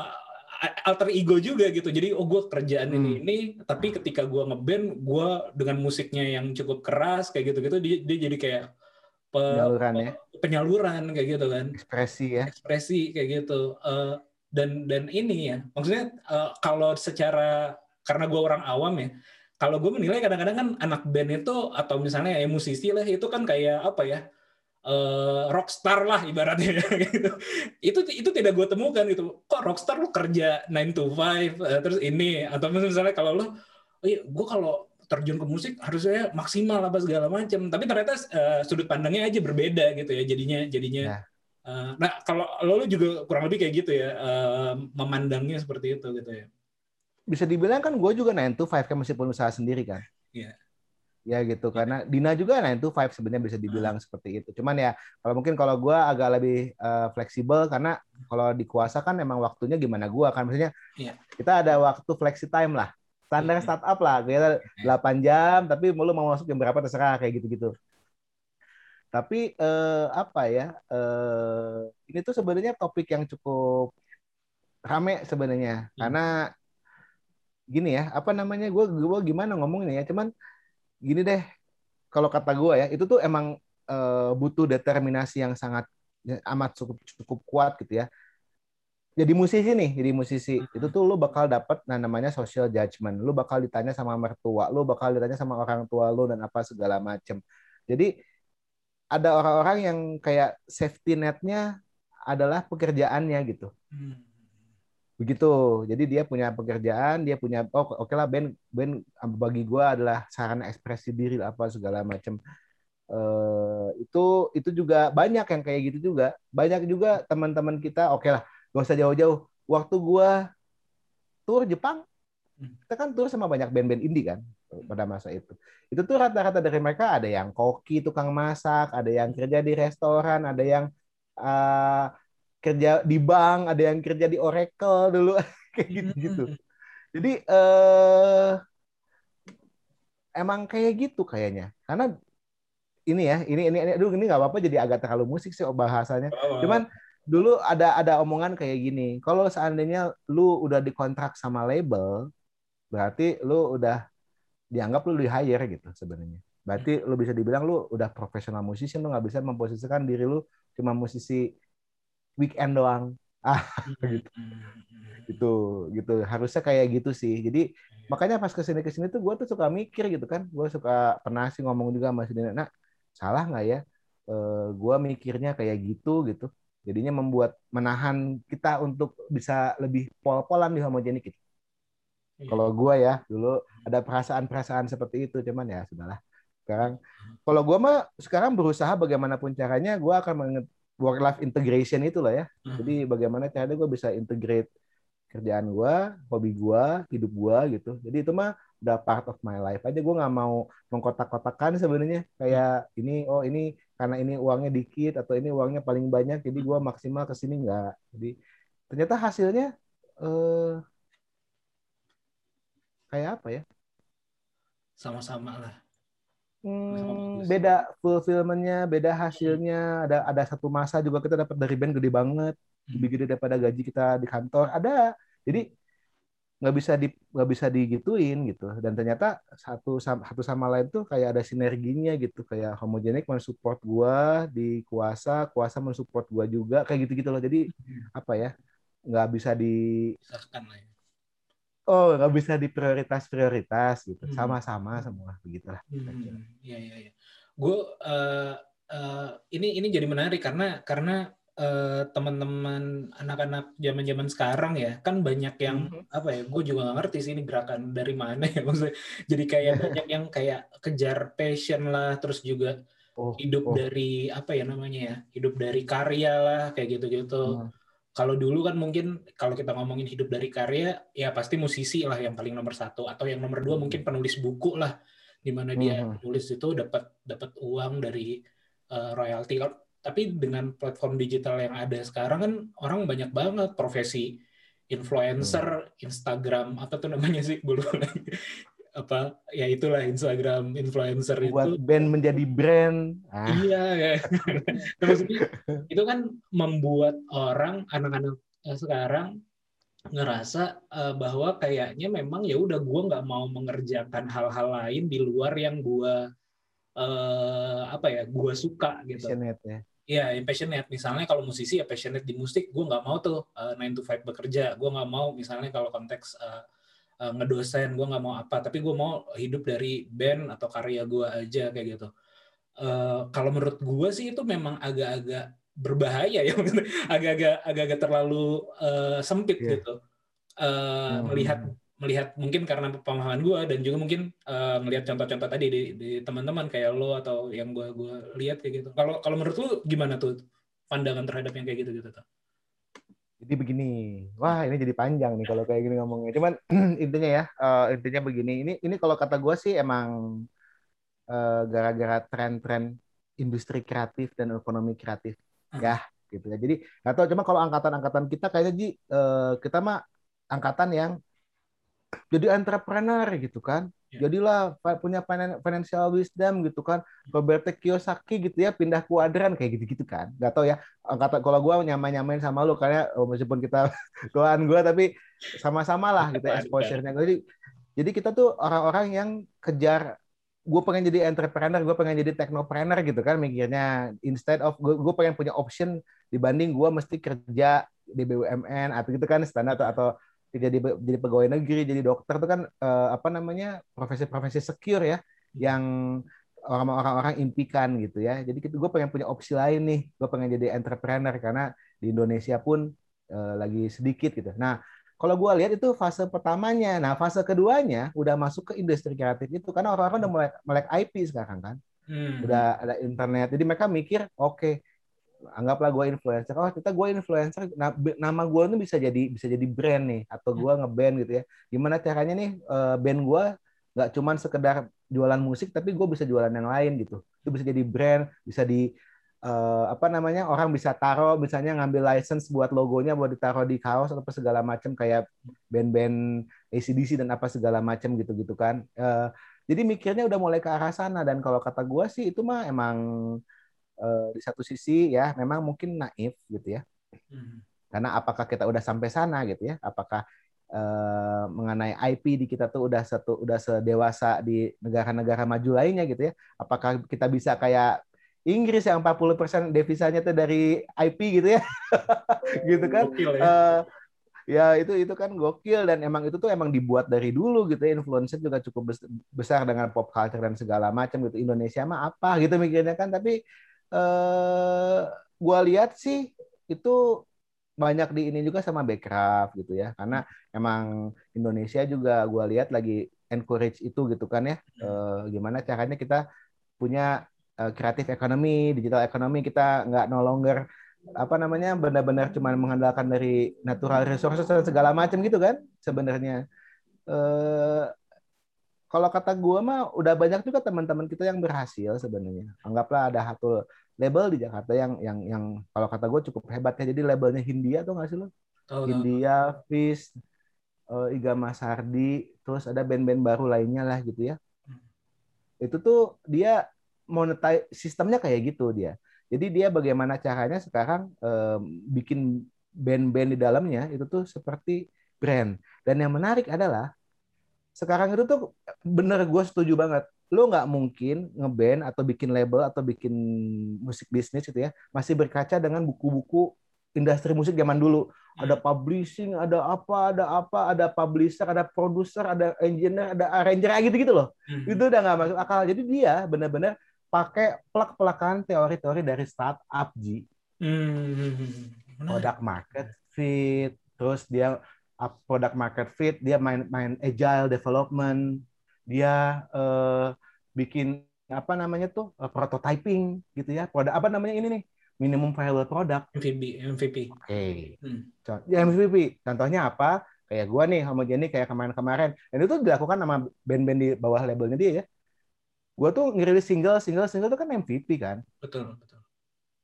alter ego juga gitu jadi oh gue kerjaan ini Hmm. ini tapi ketika gue ngeband gue dengan musiknya yang cukup keras kayak gitu gitu dia, dia jadi kayak pe- Penyaluran ya. penyaluran kayak gitu kan Ekspresi ya. ekspresi kayak gitu Eh, dan dan ini ya maksudnya eh, kalau secara karena gue orang awam ya kalau gue menilai kadang-kadang kan anak band itu atau misalnya ya musisi lah itu kan kayak apa ya eh, rockstar lah ibaratnya *laughs* gitu. itu itu tidak gue temukan gitu kok rockstar lo kerja 9 to 5 eh, terus ini atau misalnya kalau lo oh iya gue kalau terjun ke musik harusnya maksimal apa segala macam tapi ternyata eh, sudut pandangnya aja berbeda gitu ya jadinya jadinya Ya. Eh, nah kalau lo, juga kurang lebih kayak gitu ya eh, memandangnya seperti itu gitu ya Bisa dibilang kan gue juga 9 to 5 kan meskipun usaha sendiri kan. Iya. Ya gitu karena Dina juga 9 to 5 sebenarnya bisa dibilang seperti itu. Cuman ya kalau mungkin kalau gue agak lebih eh, fleksibel karena kalau di kuasa kan emang waktunya gimana gue kan maksudnya Iya. kita ada waktu flexi time lah. Standar Iya. startup lah, kita 8 jam tapi lu mau masuk jam berapa terserah kayak gitu-gitu. Tapi eh, apa ya? eh, ini tuh sebenarnya topik yang cukup rame sebenarnya Hmm. karena gini ya, apa namanya? Gue gue gimana ngomongnya ya? Cuman gini deh, kalau kata gue ya, itu tuh emang eh, butuh determinasi yang sangat ya, amat cukup cukup kuat gitu ya. Jadi musisi nih, jadi musisi itu tuh lu bakal dapat nah namanya social judgment. Lu bakal ditanya sama mertua, lu bakal ditanya sama orang tua lu dan apa segala macem. Jadi ada orang-orang yang kayak safety netnya adalah pekerjaannya gitu Hmm. begitu jadi dia punya pekerjaan dia punya oh oke lah band band bagi gue adalah sarana ekspresi diri apa segala macam eh itu itu juga banyak yang kayak gitu juga banyak juga teman-teman kita oke lah gak usah jauh-jauh waktu gue tour Jepang Hmm. kita kan tour sama banyak band-band indie kan pada masa itu itu tuh rata-rata dari mereka ada yang koki tukang masak ada yang kerja di restoran ada yang eh, kerja di bank, ada yang kerja di Oracle dulu *laughs* kayak gitu-gitu. Jadi eh emang kayak gitu kayaknya. Karena ini ya, ini ini ini aduh ini nggak apa-apa jadi agak terlalu musik sih bahasanya. Oh, Cuman dulu ada ada omongan kayak gini. Kalau seandainya lu udah dikontrak sama label, berarti lu udah dianggap lu di hire gitu sebenarnya. Berarti lu bisa dibilang lu udah profesional musisi, lu nggak bisa memposisikan diri lu cuma musisi weekend doang. *laughs* Ah, gitu. gitu gitu harusnya kayak gitu sih jadi makanya pas ke sini ke sini tuh gue tuh suka mikir gitu kan gue suka pernah sih ngomong juga sama si Dina nak salah nggak ya eh, gue mikirnya kayak gitu gitu jadinya membuat menahan kita untuk bisa lebih pol-polan di homogenik gitu. Iya. kalau gue ya dulu ada perasaan-perasaan seperti itu cuman ya sudahlah sekarang kalau gue mah sekarang berusaha bagaimanapun caranya gue akan menget work life integration itu lah ya Hmm. jadi bagaimana caranya gue bisa integrate kerjaan gue, hobi gue, hidup gue gitu. Jadi itu mah udah part of my life aja. Gue nggak mau mengkotak-kotakan sebenarnya kayak ini oh ini karena ini uangnya dikit atau ini uangnya paling banyak jadi gue maksimal ke sini nggak. Jadi ternyata hasilnya eh, kayak apa ya? sama-sama lah Hmm, beda fulfillmentnya, beda hasilnya. Ada ada satu masa juga kita dapat dari band gede banget, lebih gede daripada gaji kita di kantor. Ada. Jadi nggak bisa di nggak bisa digituin gitu. Dan ternyata satu satu sama lain tuh kayak ada sinerginya gitu. Kayak homogenik mensupport gua di kuasa, kuasa mensupport gua juga kayak gitu gitu loh. Jadi apa ya? nggak bisa di ya oh nggak bisa di prioritas prioritas gitu Hmm. sama-sama semua begitulah Hmm, iya iya iya. Gue eh, eh, ini ini jadi menarik karena karena eh, teman-teman anak-anak zaman-zaman sekarang ya kan banyak yang Mhm. apa ya? Gue juga nggak ngerti sih ini gerakan dari mana ya *laughs* maksudnya. Jadi kayak *laughs* banyak yang kayak kejar passion lah, terus juga oh hidup oh. dari apa ya namanya ya? Hidup dari karya lah kayak gitu-gitu. Hmm. Kalau dulu kan mungkin kalau kita ngomongin hidup dari karya, ya pasti musisi lah yang paling nomor satu atau yang nomor dua mungkin penulis buku lah, di mana dia Mhm. nulis itu dapat dapat uang dari uh, royalti. Tapi dengan platform digital yang ada sekarang kan orang banyak banget. Profesi influencer, Instagram apa tuh namanya sih? Gue lupa lagi. apa? Ya itulah Instagram influencer buat itu band menjadi brand. Ah, Iya, kayak Nah, maksudnya itu kan membuat orang anak-anak eh, sekarang ngerasa eh, bahwa kayaknya memang ya udah gue nggak mau mengerjakan hal-hal lain di luar yang gue eh, apa ya gue suka gitu. passionate ya Iya, yang passionate. Misalnya kalau musisi ya passionate di musik, gue nggak mau tuh uh, 9 to 5 bekerja. Gue nggak mau misalnya kalau konteks uh, uh, ngedosen, gue nggak mau apa. Tapi gue mau hidup dari band atau karya gue aja kayak gitu. Uh, kalau menurut gue sih itu memang agak-agak berbahaya ya, *laughs* agak-agak agak-agak terlalu uh, sempit Iya. gitu. Uh, Hmm. Melihat melihat mungkin karena pemahaman gue dan juga mungkin uh, melihat contoh-contoh tadi di, di teman-teman kayak lo atau yang gue gua lihat kayak gitu. Kalau kalau menurut lo gimana tuh pandangan terhadap yang kayak gitu gitu tuh? Jadi begini, wah ini jadi panjang nih kalau kayak gini ngomongnya. Cuman *clears throat* intinya ya, eh, intinya begini. Ini ini kalau kata gue sih emang eh, gara-gara tren-tren industri kreatif dan ekonomi kreatif, Hmm. ya gitu ya. Jadi tahu cuma kalau angkatan-angkatan kita kayaknya Ji, eh, kita mah angkatan yang jadi entrepreneur gitu kan. Ya. Jadilah punya finan- financial wisdom gitu kan. Robert Kiyosaki gitu ya pindah kuadran kayak gitu-gitu kan. Gak tau ya angkatan kalau gue nyamain-nyamain sama lu karena oh, *laughs* meskipun kita *laughs* tuan gue tapi sama-sama lah gitu Ada. exposure-nya. Jadi jadi kita tuh orang-orang yang kejar gue pengen jadi entrepreneur, gue pengen jadi technopreneur gitu kan mikirnya instead of gue pengen punya option dibanding gue mesti kerja di BUMN atau gitu kan standar atau, atau jadi jadi pegawai negeri, jadi dokter itu kan eh, apa namanya profesi-profesi secure ya yang orang-orang impikan gitu ya. Jadi gue pengen punya opsi lain nih, gue pengen jadi entrepreneur karena di Indonesia pun eh, lagi sedikit gitu. Nah kalau gue lihat itu fase pertamanya, nah fase keduanya udah masuk ke industri kreatif itu karena orang-orang udah melek, melek IP sekarang kan, Hmm. udah ada internet, jadi mereka mikir oke anggaplah gue influencer, oh kita gue influencer, nah, nama gue tuh bisa jadi bisa jadi brand nih, atau gue ngeband gitu ya. Gimana caranya nih eh, band gue nggak cuman sekedar jualan musik, tapi gue bisa jualan yang lain gitu. Itu bisa jadi brand, bisa di eh, apa namanya orang bisa taruh, misalnya ngambil license buat logonya buat ditaruh di kaos atau segala macam kayak band-band ACDC dan apa segala macam gitu-gitu kan. Eh, jadi mikirnya udah mulai ke arah sana dan kalau kata gue sih itu mah emang eh, di satu sisi ya memang mungkin naif gitu ya. Hmm. karena apakah kita udah sampai sana gitu ya? Apakah eh, mengenai IP di kita tuh udah satu udah sedewasa di negara-negara maju lainnya gitu ya? Apakah kita bisa kayak Inggris yang 40% devisanya tuh dari IP gitu ya? *laughs* Gitu kan? Gokil ya. Eh, ya itu itu kan gokil dan emang itu tuh emang dibuat dari dulu gitu ya. Influencer juga cukup bes- besar dengan pop culture dan segala macam gitu. Indonesia mah apa gitu mikirnya kan? Tapi eh gua lihat sih itu banyak di ini juga sama Backcraft gitu ya. Karena emang Indonesia juga gua lihat lagi encourage itu gitu kan ya. Eh, gimana caranya kita punya eh, kreatif ekonomi digital ekonomi kita nggak no longer apa namanya benar-benar cuma mengandalkan dari natural resources dan segala macam gitu kan sebenarnya. Eh kalau kata gua mah udah banyak juga teman-teman kita yang berhasil sebenarnya. Anggaplah ada satu label di Jakarta yang yang yang kalau kata gue cukup hebat ya jadi labelnya Hindia tuh nggak sih lo tahu. Hindia Fish eh, Iga Masardi terus ada band-band baru lainnya lah gitu ya. Itu tuh dia monetize sistemnya kayak gitu dia. Jadi dia bagaimana caranya sekarang em, bikin band-band di dalamnya itu tuh seperti brand. Dan yang menarik adalah sekarang itu tuh bener gue setuju banget. Lo nggak mungkin ngeband atau bikin label atau bikin musik bisnis gitu ya masih berkaca dengan buku-buku industri musik zaman dulu. Ada publishing, ada apa, ada apa, ada publisher, ada produser, ada engineer, ada arranger, kayak gitu-gitu loh. Hmm. Itu udah nggak masuk akal. Jadi dia benar-benar pakai plak-pelakan teori-teori dari startup Ji. Hmm. Product market fit, terus dia product market fit, dia main main agile development, dia eh, bikin apa namanya tuh eh, prototyping gitu ya. Produk apa namanya ini nih? Minimum viable product. MVP, MVP. Oke. Hmm. Con- Ya MVP. Contohnya apa? Kayak gua nih homogeni kayak kemarin-kemarin. Dan itu dilakukan sama band-band di bawah labelnya dia ya. Gua tuh ngerilis single, single, single itu kan MVP kan. Betul, betul.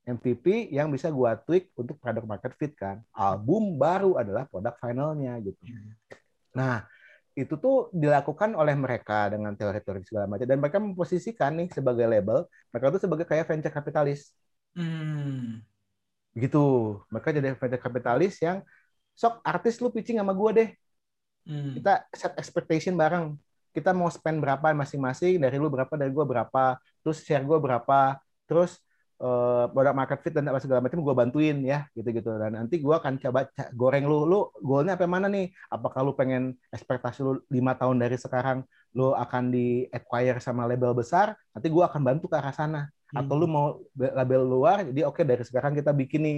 MVP yang bisa gua tweak untuk product market fit kan. Album baru adalah produk finalnya gitu. Nah, itu tuh dilakukan oleh mereka dengan teori-teori segala macam dan mereka memposisikan nih sebagai label, mereka tuh sebagai kayak venture kapitalis Hmm. gitu. Mereka jadi venture kapitalis yang sok artis lu pitching sama gua deh. Hmm. Kita set expectation bareng. Kita mau spend berapa masing-masing, dari lu berapa, dari gua berapa, terus share gua berapa, terus eh, produk market fit dan apa segala macam gue bantuin ya gitu-gitu. Dan nanti gue akan coba goreng lu lu goalnya apa mana nih? Apakah lu pengen ekspektasi lu lima tahun dari sekarang lu akan di acquire sama label besar? Nanti gue akan bantu ke arah sana. Atau lu mau be- label luar jadi oke dari sekarang kita bikin nih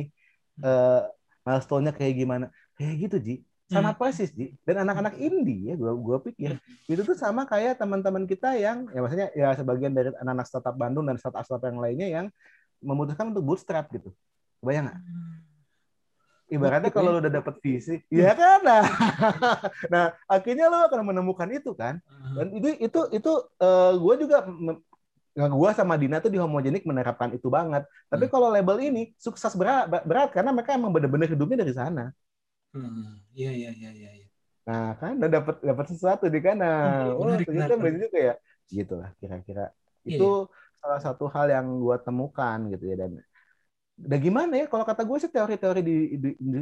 eh milestone-nya kayak gimana. Kayak gitu Ji. Sama persis Ji. Dan anak-anak indie ya gue gua pikir. Itu tuh sama kayak teman-teman kita yang ya maksudnya ya sebagian dari anak-anak startup Bandung dan startup startup yang lainnya yang memutuskan untuk bootstrap gitu bayang nggak ibaratnya Gitu kalau lu udah dapet visi ya kan nah, *laughs* nah akhirnya lo akan menemukan itu kan dan itu itu itu gue juga nggak gue sama Dina tuh di homogenik menerapkan itu banget. Tapi kalau label ini sukses berat, berat karena mereka emang bener-bener hidupnya dari sana. Hmm. Iya, iya, iya, iya. iya. Nah kan udah dapat dapat sesuatu di kan. Nah, Hmm, oh ternyata juga ya. Gitulah kira-kira. Itu salah satu hal yang gue temukan gitu ya dan dan gimana ya kalau kata gue sih teori-teori di,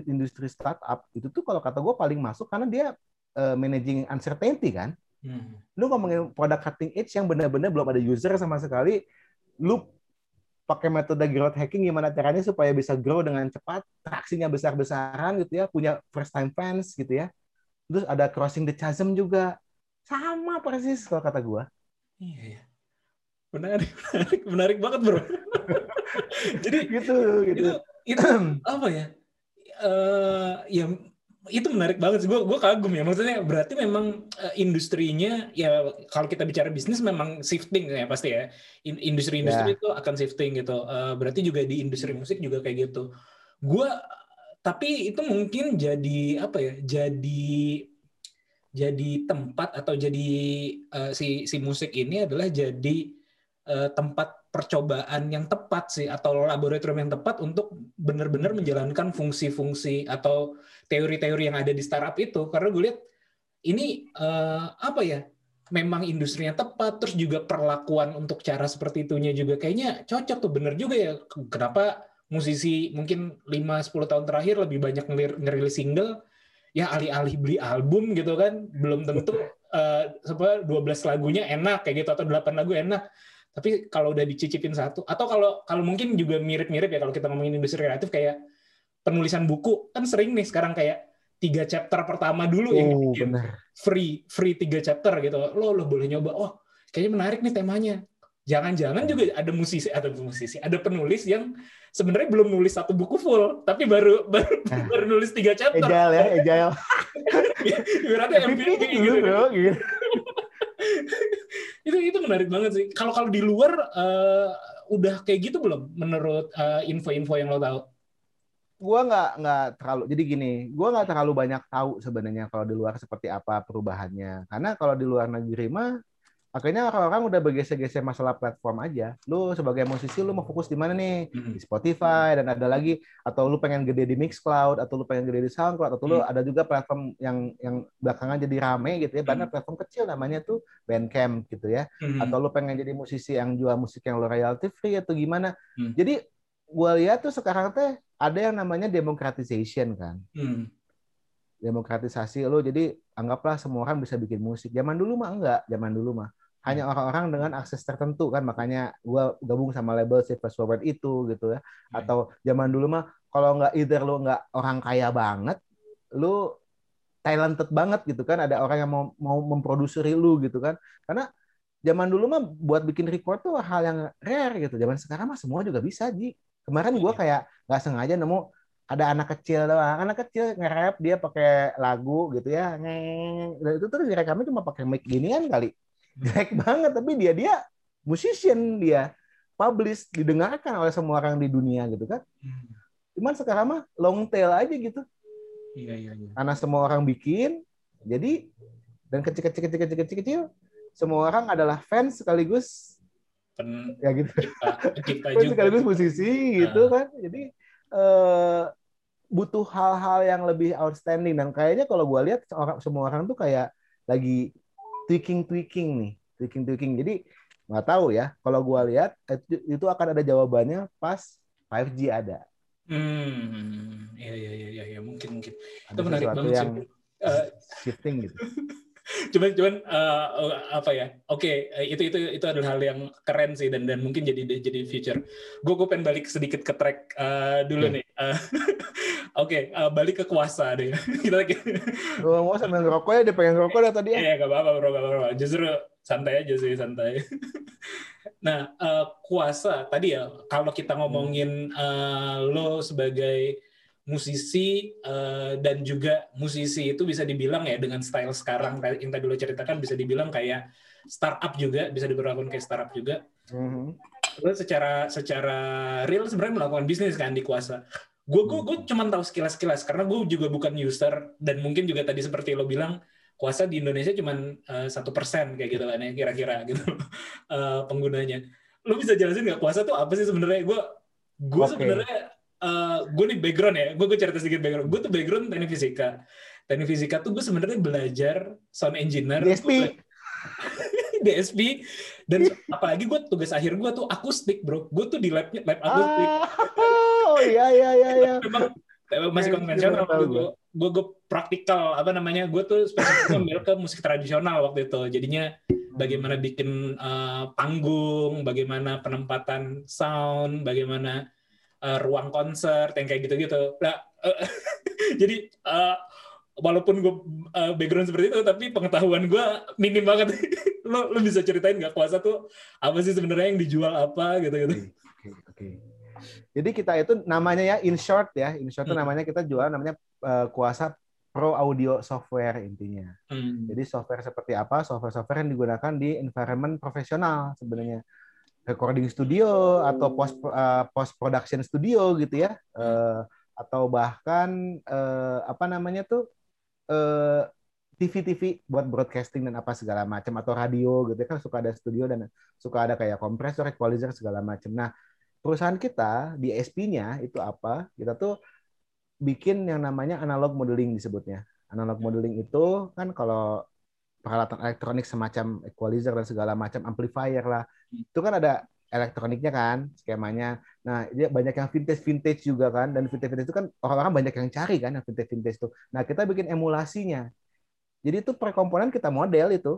industri startup itu tuh kalau kata gue paling masuk karena dia eh, managing uncertainty kan. Hmm. lu ngomongin produk cutting edge yang benar-benar belum ada user sama sekali, lu pakai metode growth hacking gimana caranya supaya bisa grow dengan cepat, traksinya besar-besaran gitu ya, punya first time fans gitu ya. Terus ada crossing the chasm juga. Sama persis kalau kata gua. Iya, iya. Menarik, *laughs* menarik, menarik banget, Bro. *laughs* Jadi Gitu gitu. itu itu *clears throat* apa ya? Eh ya itu menarik banget sih. Gue gue kagum ya. Maksudnya berarti memang eh, industrinya ya kalau kita bicara bisnis memang shifting ya pasti ya. In- Industri-industri Ya. itu akan shifting gitu. Eh, berarti juga di industri musik juga kayak gitu. Gue tapi itu mungkin jadi apa ya? Jadi jadi tempat atau jadi eh, si si musik ini adalah jadi eh, tempat percobaan yang tepat sih atau laboratorium yang tepat untuk benar-benar menjalankan fungsi-fungsi atau teori-teori yang ada di startup itu. Karena gue lihat ini eh, apa ya memang industrinya tepat terus juga perlakuan untuk cara seperti itunya juga kayaknya cocok tuh. Bener juga ya kenapa musisi mungkin 5-10 tahun terakhir lebih banyak ngerilis single? Ya alih-alih beli album gitu kan belum tentu *laughs* eh, apa 12 lagunya enak kayak gitu atau 8 lagu enak tapi kalau udah dicicipin satu atau kalau kalau mungkin juga mirip-mirip ya kalau kita ngomongin industri kreatif kayak penulisan buku kan sering nih sekarang kayak tiga chapter pertama dulu yang Oh, dibikin benar. free free tiga chapter gitu lo lo boleh nyoba oh kayaknya menarik nih temanya jangan-jangan juga ada musisi ada musisi ada penulis yang sebenarnya belum nulis satu buku full tapi baru baru, Nah. baru nulis tiga chapter Agile ya, agile. *laughs* ibaratnya MVP MVP dulu, gitu kan. bro. Gitu. Itu itu menarik banget sih. Kalau kalau di luar eh, udah kayak gitu belum? Menurut eh, info-info yang lo tahu? Gua nggak nggak terlalu jadi gini gua nggak terlalu banyak tahu sebenarnya kalau di luar seperti apa perubahannya. Karena kalau di luar negeri mah akhirnya orang-orang udah bergeser-geser masalah platform aja lu sebagai musisi lu mau fokus di mana nih di Spotify dan ada lagi atau lu pengen gede di Mixcloud atau lu pengen gede di SoundCloud atau lu Hmm. ada juga platform yang yang belakangan jadi rame gitu ya banyak platform kecil namanya tuh Bandcamp gitu ya Hmm. atau lu pengen jadi musisi yang jual musik yang lo royalty free atau gimana. Hmm. Jadi gua lihat tuh sekarang teh ada yang namanya democratization kan. Hmm. Demokratisasi lo jadi anggaplah semua orang bisa bikin musik. Zaman dulu mah enggak, zaman dulu mah hanya orang-orang dengan akses tertentu kan. Makanya gue gabung sama label si Fast Forward itu gitu ya. Atau zaman dulu mah kalau nggak either lu nggak orang kaya banget lu talented banget gitu kan. Ada orang yang mau mau memproduksi lu gitu kan. Karena zaman dulu mah buat bikin record tuh hal yang rare gitu. Zaman sekarang mah semua juga bisa ji. Kemarin gue kayak nggak sengaja nemu ada anak kecil doang. Anak kecil nge-rap dia pakai lagu gitu ya. Ngeng dan itu terus direkamnya cuma pakai mic ginian kali jelek banget tapi dia dia musician dia publish didengarkan oleh semua orang di dunia gitu kan. Cuman sekarang mah long tail aja gitu. Iya, iya, iya. karena semua orang bikin jadi dan kecil kecil kecil kecil kecil kecil semua orang adalah fans sekaligus Pen, ya gitu. pencipta fans juga. sekaligus musisi gitu kan. Jadi eh, butuh hal-hal yang lebih outstanding. Dan kayaknya kalau gue lihat orang semua orang tuh kayak lagi tweaking tweaking nih tweaking tweaking jadi nggak tahu ya kalau gue lihat itu, akan ada jawabannya pas 5G ada Hmm, iya, iya, iya, iya, iya, mungkin, mungkin. ada Itu menarik banget sih. yang Eh, shifting gitu *laughs* cuman cuman eh, apa ya oke eh, itu itu itu adalah hal yang keren sih dan dan mungkin jadi jadi future gue gue pengen balik sedikit ke track eh, dulu Oke. nih Eh, *laughs* oke eh, balik ke kuasa deh *laughs* kita lagi mau sambil ngerokok ya dia pengen ngerokok dah tadi ya Iya, gak apa-apa, bro, gak apa-apa. Justru santai aja sih, santai. *laughs* nah, eh, kuasa tadi ya, kalau kita ngomongin eh, lo sebagai musisi eh, dan juga musisi itu bisa dibilang ya dengan style sekarang yang tadi lo ceritakan bisa dibilang kayak startup juga, bisa diberlakukan kayak startup juga. Mhm. Lo secara secara real sebenarnya melakukan bisnis kan di kuasa. Gue gue gue cuma tahu sekilas sekilas karena gue juga bukan user dan mungkin juga tadi seperti lo bilang kuasa di Indonesia cuma satu persen kayak gitu kan ya kira-kira gitu *laughs* eh, penggunanya. Lo bisa jelasin nggak kuasa tuh apa sih sebenarnya? Gue gue Oke. sebenarnya eh, gue nih background ya, gue gue cerita sedikit background. Gue tuh background teknik fisika. Teknik fisika tuh gue sebenarnya belajar sound engineer. DSP *laughs* DSP dan apalagi gue tugas akhir gue tuh akustik bro. Gue tuh di labnya lab akustik. Ah, oh iya iya iya iya. *laughs* Memang masih Oke, konvensional gue gue gue praktikal apa namanya gue tuh spesifik ngambil ke musik tradisional waktu itu. Jadinya bagaimana bikin eh, panggung bagaimana penempatan sound bagaimana eh, ruang konser yang kayak gitu-gitu. Nah eh, *laughs* jadi eh, walaupun gue uh, background seperti itu tapi pengetahuan gue minim banget *laughs* lo lo bisa ceritain nggak kuasa tuh apa sih sebenarnya yang dijual apa gitu gitu Oke, oke. Jadi kita itu namanya ya in short ya, in short itu Hmm. namanya kita jual namanya eh, kuasa pro audio software intinya. Hmm. Jadi software seperti apa? Software-software yang digunakan di environment profesional sebenarnya. Recording studio atau post eh, post production studio gitu ya. Eh, atau bahkan eh, apa namanya tuh eh, TV-TV buat broadcasting dan apa segala macam atau radio gitu ya kan suka ada studio dan suka ada kayak kompresor, equalizer segala macam. Nah, perusahaan kita di SP-nya itu apa? Kita tuh bikin yang namanya analog modeling disebutnya. Analog modeling itu kan kalau peralatan elektronik semacam equalizer dan segala macam amplifier lah. Itu kan ada elektroniknya kan skemanya. Nah, dia banyak yang vintage-vintage juga kan dan vintage-vintage itu kan orang-orang banyak yang cari kan yang vintage-vintage itu. Nah, kita bikin emulasinya. Jadi itu per komponen kita model itu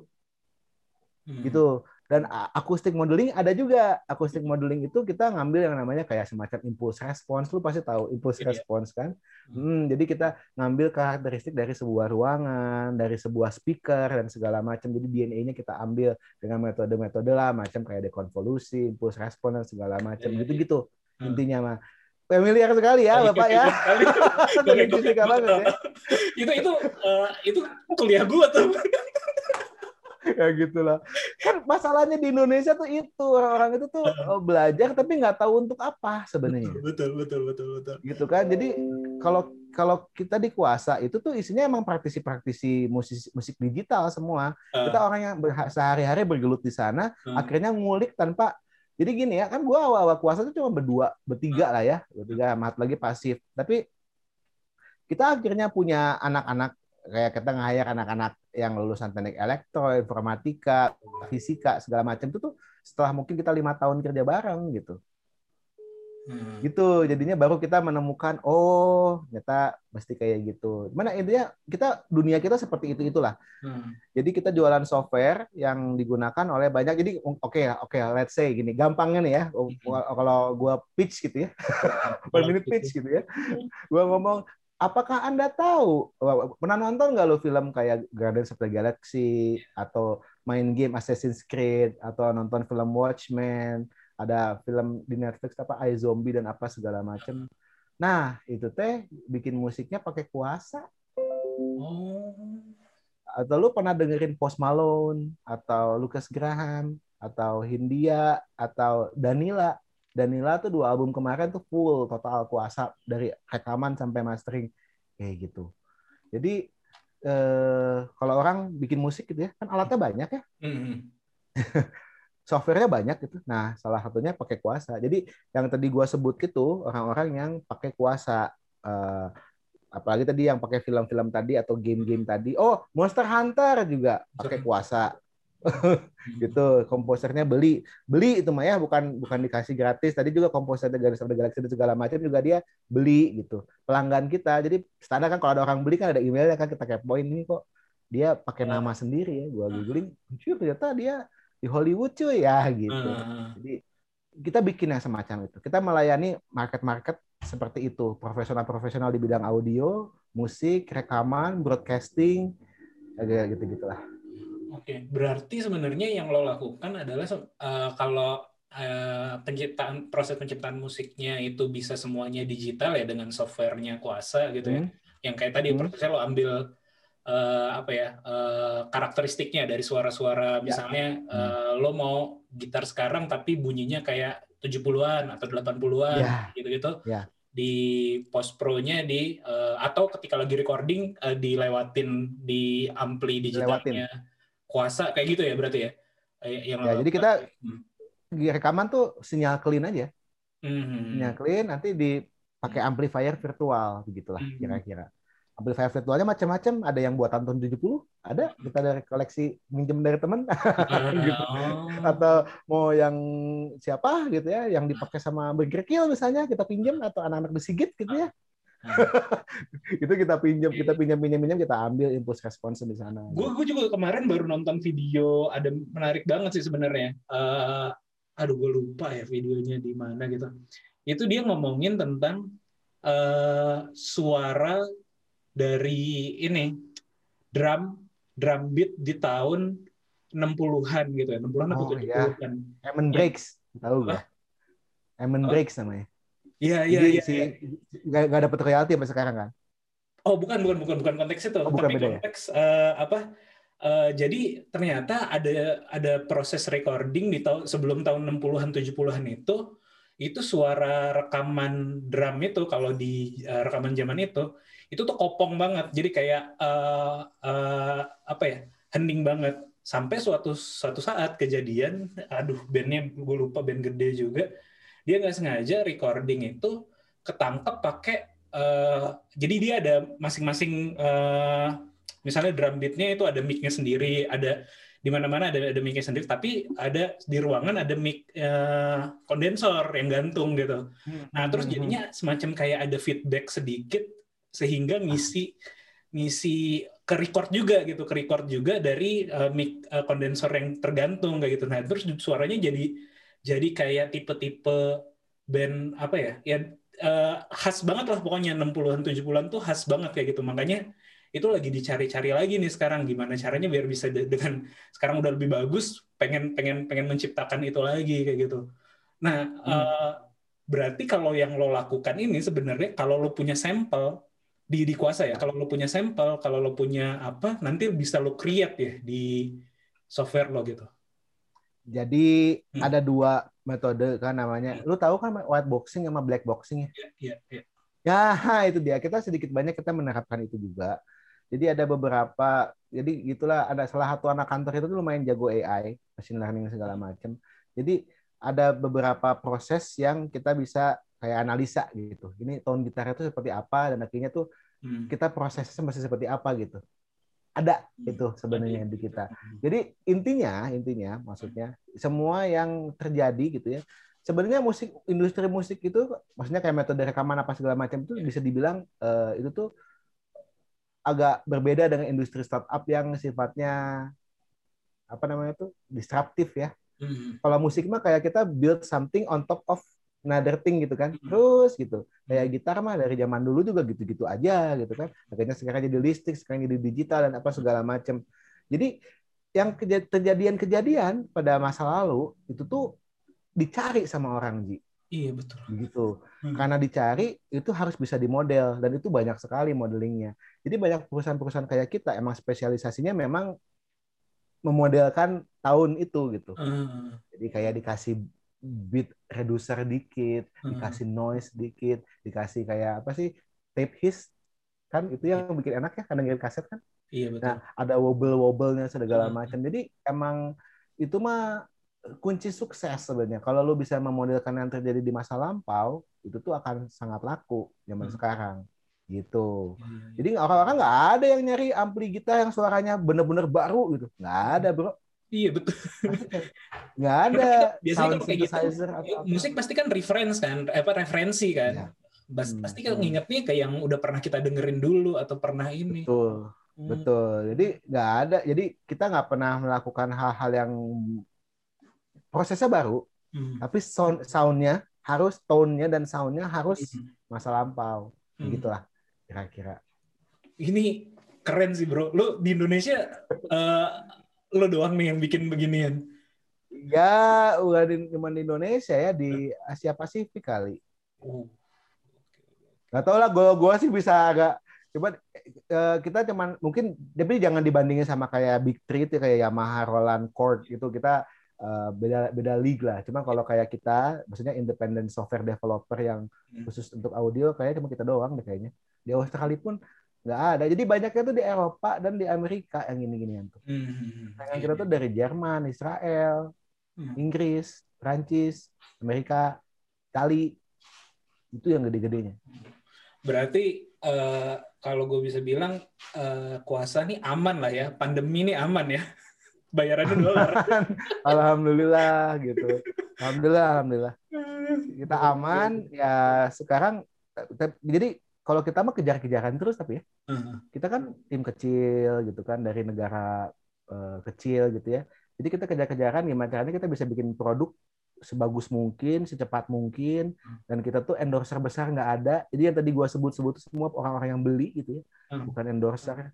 Hmm. gitu dan akustik modeling ada juga. Akustik modeling itu kita ngambil yang namanya kayak semacam impulse response. Lu pasti tahu impulse Iya. response kan? Hmm, jadi kita ngambil karakteristik dari sebuah ruangan dari sebuah speaker dan segala macam. Jadi DNA-nya kita ambil dengan metode-metode lah macam kayak dekonvolusi impulse response dan segala macam. Iya, iya. gitu-gitu Hmm. intinya mah familiar sekali ya bapak ya. fisika *laughs* banget ya. Itu itu eh, itu kuliah gue tuh *laughs* *laughs* ya gitulah. Kan masalahnya di Indonesia tuh itu orang-orang itu tuh eh, belajar tapi nggak tahu untuk apa sebenarnya. Betul betul betul betul gitu kan? Jadi kalau kalau kita di kuasa itu tuh isinya emang praktisi-praktisi musik musik digital semua. Kita orang yang berha- sehari-hari bergelut di sana Hmm. akhirnya ngulik tanpa jadi gini ya kan gua awal-awal kuasa tuh cuma berdua bertiga lah ya bertiga mat lagi pasif. Tapi kita akhirnya punya anak-anak kayak kita nge-hire anak-anak yang lulusan teknik elektro, informatika, fisika segala macam itu tuh setelah mungkin kita lima tahun kerja bareng gitu. Hmm. Gitu, jadinya baru kita menemukan oh ternyata mesti kayak gitu. Mana intinya kita dunia kita seperti itu itulah. Hmm. Jadi kita jualan software yang digunakan oleh banyak. Jadi oke okay, oke okay, let's say gini, gampangnya nih ya. Hmm. Kalau gua pitch gitu ya, *laughs* per minute pitch gitu ya. Gua ngomong apakah Anda tahu pernah nonton nggak lo film kayak Guardians of the Galaxy atau main game Assassin's Creed atau nonton film Watchmen ada film di Netflix apa I Zombie dan apa segala macam. Nah, itu teh bikin musiknya pakai kuasa. Oh. Atau lu pernah dengerin Post Malone atau Lucas Graham atau Hindia atau Danila. Danila tuh dua album kemarin tuh full total kuasa dari rekaman sampai mastering kayak gitu. Jadi eh, kalau orang bikin musik gitu ya, kan alatnya banyak ya. Mm -hmm. *laughs* softwarenya banyak gitu. Nah, salah satunya pakai kuasa. Jadi yang tadi gua sebut gitu orang-orang yang pakai kuasa. Uh, apalagi tadi yang pakai film-film tadi atau game-game tadi. Oh, Monster Hunter juga pakai kuasa. *laughs* gitu komposernya beli beli itu mah ya bukan bukan dikasih gratis tadi juga komposer The Guardians of the Galaxy dan segala macam juga dia beli gitu pelanggan kita jadi standar kan kalau ada orang beli kan ada emailnya kan kita kepoin ini kok dia pakai nama sendiri ya gua googling ternyata dia di Hollywood cuy ya gitu. Uh. Jadi kita bikin yang semacam itu. Kita melayani market-market seperti itu, profesional-profesional di bidang audio, musik, rekaman, broadcasting, kayak gitu-gitulah. Oke, berarti sebenarnya yang lo lakukan adalah uh, kalau uh, penciptaan proses penciptaan musiknya itu bisa semuanya digital ya dengan softwarenya kuasa gitu ya. hmm. ya. Yang kayak tadi hmm. prosesnya lo ambil uh, apa ya uh, karakteristiknya dari suara-suara ya. misalnya ya. uh, lo mau gitar sekarang tapi bunyinya kayak 70-an atau 80-an ya. gitu-gitu. Ya. Di post pro-nya di uh, atau ketika lagi recording uh, dilewatin di ampli digitalnya kuasa kayak gitu ya berarti ya. Yang ya, jadi kita hmm. rekaman tuh sinyal clean aja. Hmm. Sinyal clean nanti dipakai amplifier virtual begitulah hmm. kira-kira amplifier virtualnya macam-macam ada yang buatan tahun 70 ada kita dari koleksi minjem dari teman *laughs* gitu. atau mau yang siapa gitu ya yang dipakai sama Begerkil misalnya kita pinjam atau anak-anak disigit gitu ya *laughs* itu kita pinjam kita pinjam pinjam pinjam kita ambil impuls respons di sana gue gue juga kemarin baru nonton video ada menarik banget sih sebenarnya uh, aduh gue lupa ya videonya di mana gitu itu dia ngomongin tentang uh, suara dari ini drum drum beat di tahun 60-an gitu ya, 60-an atau oh, 70-an. Ya. Breaks, tahu? Emin oh. Breaks namanya. Iya, iya, iya. Si, ya. Gak, gak dapet royalti sampai sekarang kan? Oh, bukan, bukan, bukan, bukan konteks itu. Oh, bukan Tapi beda, ya? konteks ya? uh, apa? Uh, jadi ternyata ada ada proses recording di tahun sebelum tahun 60-an 70-an itu itu suara rekaman drum itu kalau di uh, rekaman zaman itu itu tuh kopong banget jadi kayak uh, uh, apa ya hening banget sampai suatu suatu saat kejadian aduh bandnya gue lupa band gede juga dia nggak sengaja recording itu ketangkep pakai uh, jadi dia ada masing-masing uh, misalnya drum beatnya itu ada micnya sendiri ada di mana-mana ada ada mic sendiri tapi ada di ruangan ada mic uh, kondensor yang gantung gitu. Hmm. Nah, terus hmm. jadinya semacam kayak ada feedback sedikit sehingga ngisi ngisi ke record juga gitu, ke record juga dari uh, mic uh, kondensor yang tergantung kayak gitu. Nah, terus suaranya jadi jadi kayak tipe-tipe band apa ya? Ya uh, khas banget lah pokoknya 60-an 70-an tuh khas banget kayak gitu. Makanya itu lagi dicari-cari lagi nih sekarang gimana caranya biar bisa dengan sekarang udah lebih bagus pengen pengen pengen menciptakan itu lagi kayak gitu. Nah, hmm. uh, berarti kalau yang lo lakukan ini sebenarnya kalau lo punya sampel di di kuasa ya. Kalau lo punya sampel, kalau lo punya apa, nanti bisa lo create ya di software lo gitu. Jadi hmm. ada dua metode kan namanya. Hmm. Lo tahu kan white boxing sama black boxing ya? Iya, iya, iya. Ya, *laughs* itu dia. Kita sedikit banyak kita menerapkan itu juga. Jadi ada beberapa, jadi gitulah ada salah satu anak kantor itu lumayan jago AI, machine learning segala macam. Jadi ada beberapa proses yang kita bisa kayak analisa gitu. Ini tone gitar itu seperti apa dan akhirnya tuh hmm. kita prosesnya masih seperti apa gitu. Ada hmm. itu sebenarnya di kita. Hmm. Jadi intinya intinya maksudnya semua yang terjadi gitu ya sebenarnya musik industri musik itu maksudnya kayak metode rekaman apa segala macam itu bisa dibilang uh, itu tuh agak berbeda dengan industri startup yang sifatnya apa namanya tuh disruptif ya. Hmm. Kalau musik mah kayak kita build something on top of another thing gitu kan. Terus gitu. Kayak gitar mah dari zaman dulu juga gitu-gitu aja gitu kan. Akhirnya sekarang jadi listrik, sekarang jadi digital dan apa segala macam. Jadi yang kejadian-kejadian pada masa lalu itu tuh dicari sama orang Ji. Iya betul. Begitu. Hmm. Karena dicari itu harus bisa dimodel dan itu banyak sekali modelingnya. Jadi banyak perusahaan-perusahaan kayak kita emang spesialisasinya memang memodelkan tahun itu gitu. Hmm. Jadi kayak dikasih beat reducer dikit, hmm. dikasih noise dikit, dikasih kayak apa sih tape hiss kan itu yang bikin enak ya karena ngirim kaset kan. Iya betul. Nah ada wobble wobblenya segala hmm. macam. Jadi emang itu mah kunci sukses sebenarnya. Kalau lu bisa memodelkan yang terjadi di masa lampau, itu tuh akan sangat laku zaman hmm. sekarang. Gitu. Hmm. Jadi orang-orang nggak ada yang nyari ampli gitar yang suaranya bener-bener baru gitu. Nggak ada, bro. Iya betul. *laughs* Nggak ada. Biasanya kalau kayak gitu, atau musik pasti kan reference kan, apa referensi kan. Ya. Bas, hmm. Pasti kalau ngingetnya kayak yang udah pernah kita dengerin dulu atau pernah ini. Betul. Hmm. Betul. Jadi nggak ada. Jadi kita nggak pernah melakukan hal-hal yang prosesnya baru, hmm. tapi sound soundnya harus tone-nya dan soundnya harus hmm. masa lampau, hmm. gitulah kira-kira. Ini keren sih bro. Lu di Indonesia uh, lu doang nih yang bikin beginian. Ya, bukan cuma di Indonesia ya, di Asia Pasifik kali. Oh. Gak tau lah, gue gua sih bisa agak coba uh, kita cuman mungkin tapi jangan dibandingin sama kayak Big Three itu kayak Yamaha, Roland, Chord itu kita uh, beda beda league lah. Cuma kalau kayak kita, maksudnya independent software developer yang hmm. khusus untuk audio, kayak cuma kita doang deh kayaknya. Di Australia pun nggak ada. Jadi banyaknya tuh di Eropa dan di Amerika yang gini-ginian tuh. Hmm. Yang kita tuh dari Jerman, Israel, hmm. Inggris, Prancis, Amerika, Itali. Itu yang gede-gedenya. Berarti uh, kalau gue bisa bilang uh, kuasa nih aman lah ya. Pandemi ini aman ya *laughs* bayarannya dolar. *laughs* alhamdulillah gitu. Alhamdulillah, alhamdulillah. *laughs* Kita aman ya sekarang jadi kalau kita mah kejar-kejaran terus tapi ya. Kita kan tim kecil gitu kan dari negara uh, kecil gitu ya. Jadi kita kejar-kejaran gimana caranya kita bisa bikin produk sebagus mungkin, secepat mungkin, dan kita tuh endorser besar nggak ada. Jadi yang tadi gua sebut-sebut semua orang-orang yang beli gitu ya, bukan endorser.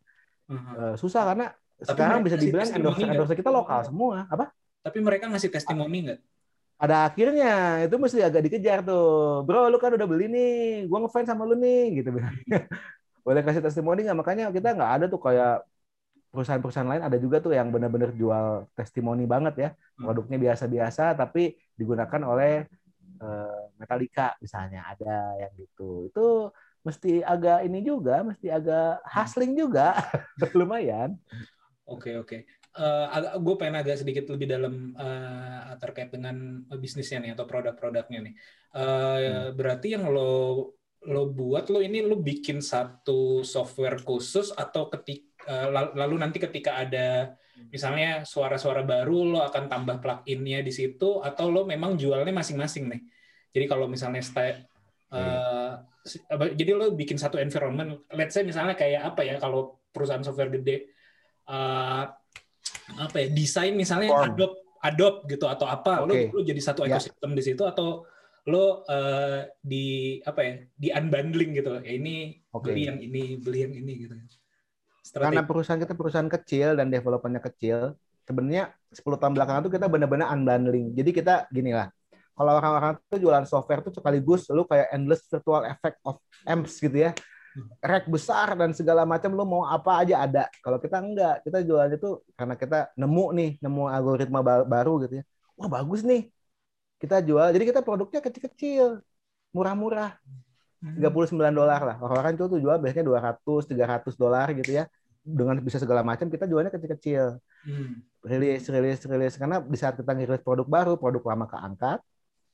Uh, susah karena sekarang bisa dibilang endorse endorse kita lokal semua apa tapi mereka ngasih testimoni nggak ada akhirnya itu mesti agak dikejar tuh. Bro lu kan udah beli nih gua ngefans sama lu nih gitu. *laughs* Boleh kasih testimoni nggak? Makanya kita nggak ada tuh kayak perusahaan-perusahaan lain ada juga tuh yang benar-benar jual testimoni banget ya. Hmm. produknya biasa-biasa tapi digunakan oleh uh, Metallica misalnya ada yang gitu. Itu mesti agak ini juga mesti agak hustling juga. *laughs* Lumayan. Oke oke. Uh, gue pengen agak sedikit lebih dalam uh, terkait dengan bisnisnya nih atau produk-produknya nih. Uh, hmm. Berarti yang lo lo buat lo ini lo bikin satu software khusus atau ketika uh, lalu nanti ketika ada misalnya suara-suara baru lo akan tambah plug-innya di situ atau lo memang jualnya masing-masing nih. Jadi kalau misalnya style uh, hmm. jadi lo bikin satu environment, let's say misalnya kayak apa ya kalau perusahaan software gede uh, apa ya desain misalnya Form. Adobe Adobe gitu atau apa okay. lo lo jadi satu ya. ekosistem yeah. di situ atau lo uh, di apa ya di unbundling gitu ya ini okay. beli yang ini beli yang ini gitu Strategi. karena perusahaan kita perusahaan kecil dan developernya kecil sebenarnya 10 tahun belakangan tuh kita benar-benar unbundling jadi kita gini lah kalau orang-orang tuh jualan software tuh sekaligus lu kayak endless virtual effect of amps gitu ya rack besar dan segala macam lo mau apa aja ada. Kalau kita enggak, kita jualnya tuh karena kita nemu nih, nemu algoritma baru gitu ya. Wah, bagus nih. Kita jual. Jadi kita produknya kecil-kecil, murah-murah. 39 hmm. dolar lah. Orang-orang itu tuh jual biasanya 200, 300 dolar gitu ya. Dengan bisa segala macam kita jualnya kecil-kecil. Hmm. Rilis, rilis, rilis karena di saat kita ngirilis produk baru, produk lama keangkat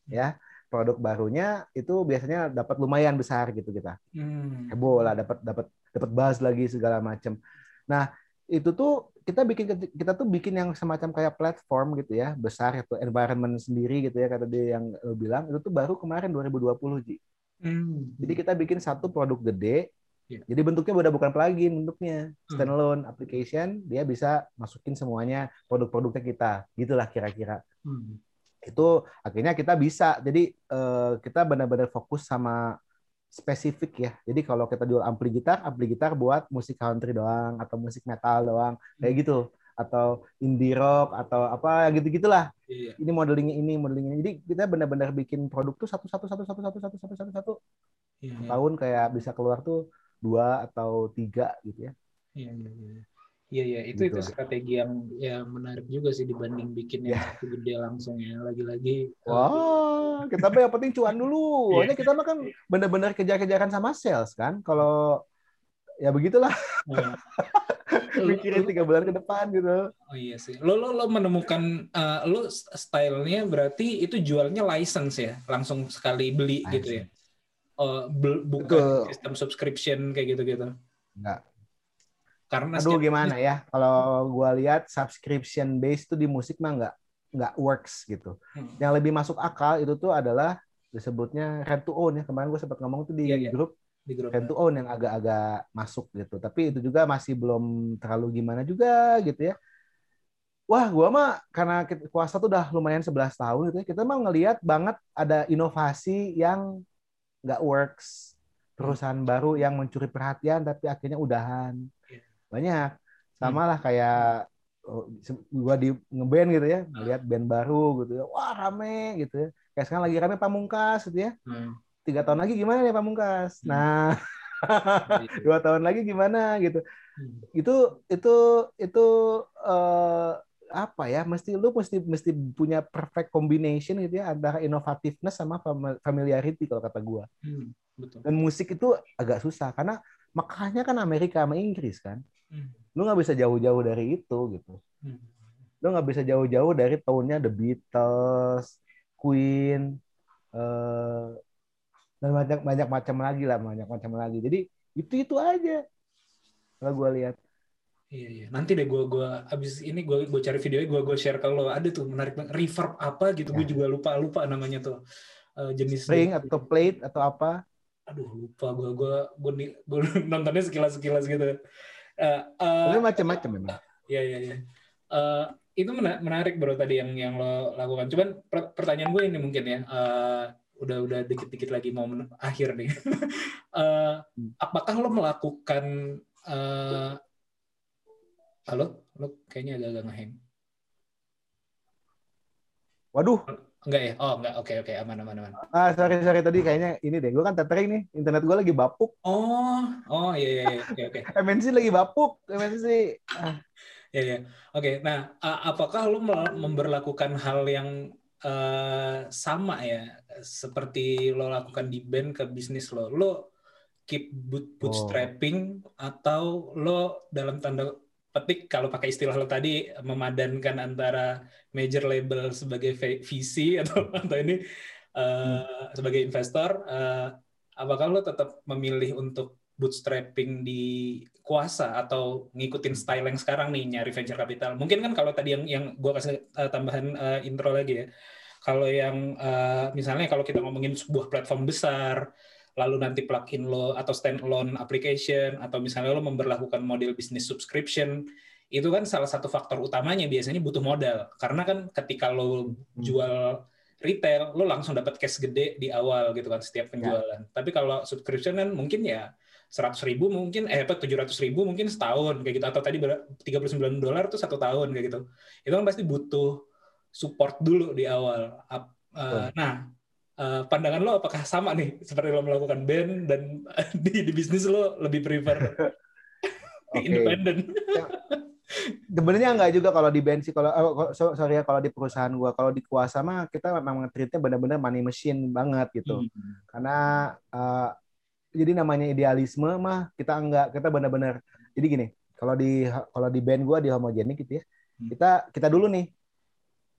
ya produk barunya itu biasanya dapat lumayan besar gitu kita. Hmm. Heboh lah dapat dapat dapat buzz lagi segala macam. Nah, itu tuh kita bikin kita tuh bikin yang semacam kayak platform gitu ya besar itu environment sendiri gitu ya kata dia yang lo bilang itu tuh baru kemarin 2020 Ji. Hmm. Jadi kita bikin satu produk gede. Iya. Jadi bentuknya udah bukan plugin bentuknya Hmm. standalone application dia bisa masukin semuanya produk-produknya kita gitulah kira-kira. Hmm. Itu akhirnya kita bisa jadi eh, kita benar-benar fokus sama spesifik ya. Jadi kalau kita jual ampli gitar, ampli gitar buat musik country doang atau musik metal doang kayak gitu atau indie rock atau apa gitu-gitulah. Iya. Ini modelingnya ini, modelingnya ini. Jadi kita benar-benar bikin produk tuh satu satu satu satu satu satu satu satu satu Iya, iya. tahun kayak bisa keluar tuh dua atau tiga gitu ya. Iya, iya, iya. Iya, iya, itu Gitu. itu strategi yang yang menarik juga sih dibanding bikin yang Ya. satu gede langsung ya. Lagi-lagi eh, Wah, kita mah yang penting cuan dulu. *laughs* Iya. Soalnya kita mah kan benar-benar kejar-kejaran sama sales kan. Kalau ya begitulah *laughs* eh, mikirin tiga bulan ke depan gitu. Oh iya sih. Lo lo lo menemukan eh, lo stylenya berarti itu jualnya license ya, langsung sekali beli gitu ya. Bel- bukan Betul. sistem subscription kayak gitu-gitu. Enggak. Karena Aduh gimana ya? Kalau gua lihat subscription base tuh di musik mah nggak nggak works gitu. Hmm. Yang lebih masuk akal itu tuh adalah disebutnya rent to own ya. Kemarin gue sempat ngomong tuh di Iya, iya. grup di grup. rent to own yang agak-agak masuk gitu. Tapi itu juga masih belum terlalu gimana juga gitu ya. Wah, gua mah karena kuasa tuh udah lumayan 11 tahun gitu ya. Kita mah ngelihat banget ada inovasi yang nggak works. Perusahaan baru yang mencuri perhatian tapi akhirnya udahan. Banyak. Sama lah kayak oh, gua di ngeband gitu ya, ngelihat band baru gitu ya. Wah, rame gitu ya. Kayak sekarang lagi rame Pamungkas gitu ya. Hmm. Tiga tahun lagi gimana nih Pamungkas? Hmm. Nah, *laughs* dua tahun lagi gimana gitu Hmm. itu itu itu eh, apa ya mesti lu mesti mesti punya perfect combination gitu ya antara innovativeness sama fam- familiarity kalau kata gua Hmm, betul. dan musik itu agak susah karena makanya kan Amerika sama Inggris kan Hmm. lu nggak bisa jauh-jauh dari itu gitu Hmm. lu nggak bisa jauh-jauh dari tahunnya The Beatles Queen eh, dan banyak banyak macam lagi lah banyak macam lagi jadi itu itu aja kalau gua lihat Iya, iya. Nanti deh gue gua abis ini gue gue cari videonya gue gue share ke lo. Ada tuh menarik banget. Reverb apa gitu. Gue Ya. juga lupa lupa namanya tuh Eh, jenis. string atau plate atau apa Aduh lupa gue gue gue gue *laughs* nontonnya sekilas sekilas gitu. Eh, eh, Tapi macam-macam memang. Iya iya iya. Eh, itu mena- menarik bro tadi yang yang lo lakukan. Cuman per- pertanyaan gue ini mungkin ya. eh, udah udah dikit-dikit lagi mau akhir nih. *laughs* Eh, apakah lo melakukan eh, halo lo kayaknya agak-agak ngehang. Waduh, Enggak ya? Oh enggak. Oke oke aman aman aman. ah sorry sorry tadi kayaknya ini deh. Gue kan tethering nih, internet gue lagi bapuk. Oh oh iya iya iya. oke oke. MNC lagi bapuk, MNC. Ah, Ya, ya. Oke, nah, apakah lo memberlakukan hal yang eh, sama ya, seperti lo lakukan di band ke bisnis lo? Lo keep boot bootstrapping atau lo dalam tanda petik kalau pakai istilah lo tadi memadankan antara major label sebagai VC *laughs* atau atau ini eh, sebagai investor, eh, apakah lo tetap memilih untuk bootstrapping di kuasa atau ngikutin style yang sekarang nih nyari venture capital. Mungkin kan kalau tadi yang yang gua kasih uh, tambahan uh, intro lagi ya. Kalau yang uh, misalnya kalau kita ngomongin sebuah platform besar lalu nanti plugin lo atau standalone application atau misalnya lo memberlakukan model bisnis subscription itu kan salah satu faktor utamanya biasanya butuh modal. Karena kan ketika lo jual retail lo langsung dapat cash gede di awal gitu kan setiap penjualan. Tapi kalau subscription kan mungkin ya seratus ribu mungkin eh apa tujuh ratus ribu mungkin setahun kayak gitu. Atau tadi tiga puluh sembilan dolar tuh satu tahun kayak gitu. Itu kan pasti butuh support dulu di awal. Uh, nah uh, pandangan lo apakah sama nih seperti lo melakukan band dan *laughs* di, di bisnis lo lebih prefer *laughs* Oke. independen Sebenarnya enggak juga kalau di band sih kalau oh, so- sorry ya kalau di perusahaan gua kalau di kuasa mah kita memang treatnya benar-benar money machine banget gitu. Hmm. Karena eh, jadi namanya idealisme mah kita enggak kita benar-benar jadi gini kalau di kalau di band gua di homogenik gitu ya Hmm. kita kita dulu nih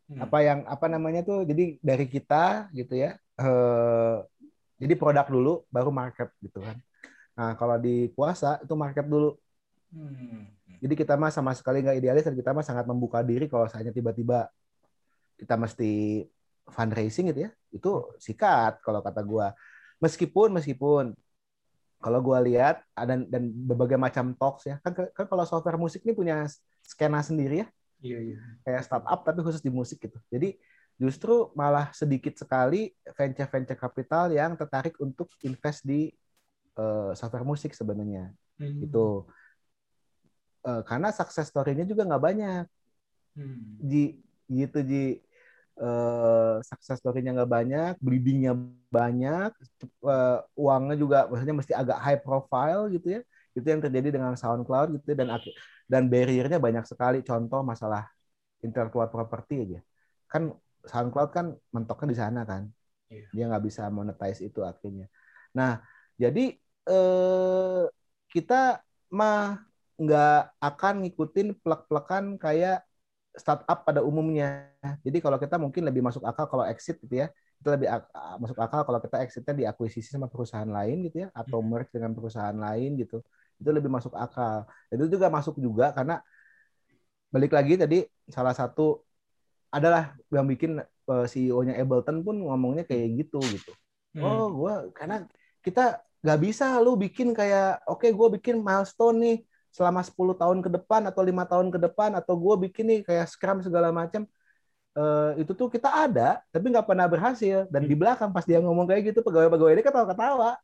Hmm. apa yang apa namanya tuh jadi dari kita gitu ya eh, jadi produk dulu baru market gitu kan nah kalau di puasa itu market dulu Hmm. Jadi kita mah sama sekali nggak idealis dan kita mah sangat membuka diri kalau misalnya tiba-tiba kita mesti fundraising gitu ya. Itu sikat kalau kata gua. Meskipun meskipun kalau gua lihat ada dan berbagai macam talks ya. Kan, kan kalau software musik ini punya skena sendiri ya. Iya, iya. Kayak startup tapi khusus di musik gitu. Jadi justru malah sedikit sekali venture-venture capital yang tertarik untuk invest di uh, software musik sebenarnya. Hmm. Gitu uh, karena sukses story-nya juga nggak banyak. Hmm. Ji, gitu Ji. Uh, sukses story-nya nggak banyak, bleeding-nya banyak, uh, uangnya juga maksudnya mesti agak high profile gitu ya. Itu yang terjadi dengan SoundCloud gitu dan dan barrier-nya banyak sekali. Contoh masalah intellectual property aja. Kan SoundCloud kan mentoknya di sana kan. Yeah. Dia nggak bisa monetize itu akhirnya. Nah, jadi eh, kita mah nggak akan ngikutin plek-plekan kayak startup pada umumnya. Jadi kalau kita mungkin lebih masuk akal kalau exit gitu ya, kita lebih ak masuk akal kalau kita exitnya diakuisisi sama perusahaan lain gitu ya, atau merge dengan perusahaan lain gitu. Itu lebih masuk akal. Itu juga masuk juga karena balik lagi tadi salah satu adalah yang bikin uh, CEO-nya Ableton pun ngomongnya kayak gitu gitu. Hmm. Oh, gua karena kita nggak bisa lu bikin kayak oke okay, gue bikin milestone nih selama 10 tahun ke depan atau lima tahun ke depan atau gue bikin nih kayak scrum segala macam uh, itu tuh kita ada tapi nggak pernah berhasil dan di belakang pas dia ngomong kayak gitu pegawai-pegawai ini ketawa-ketawa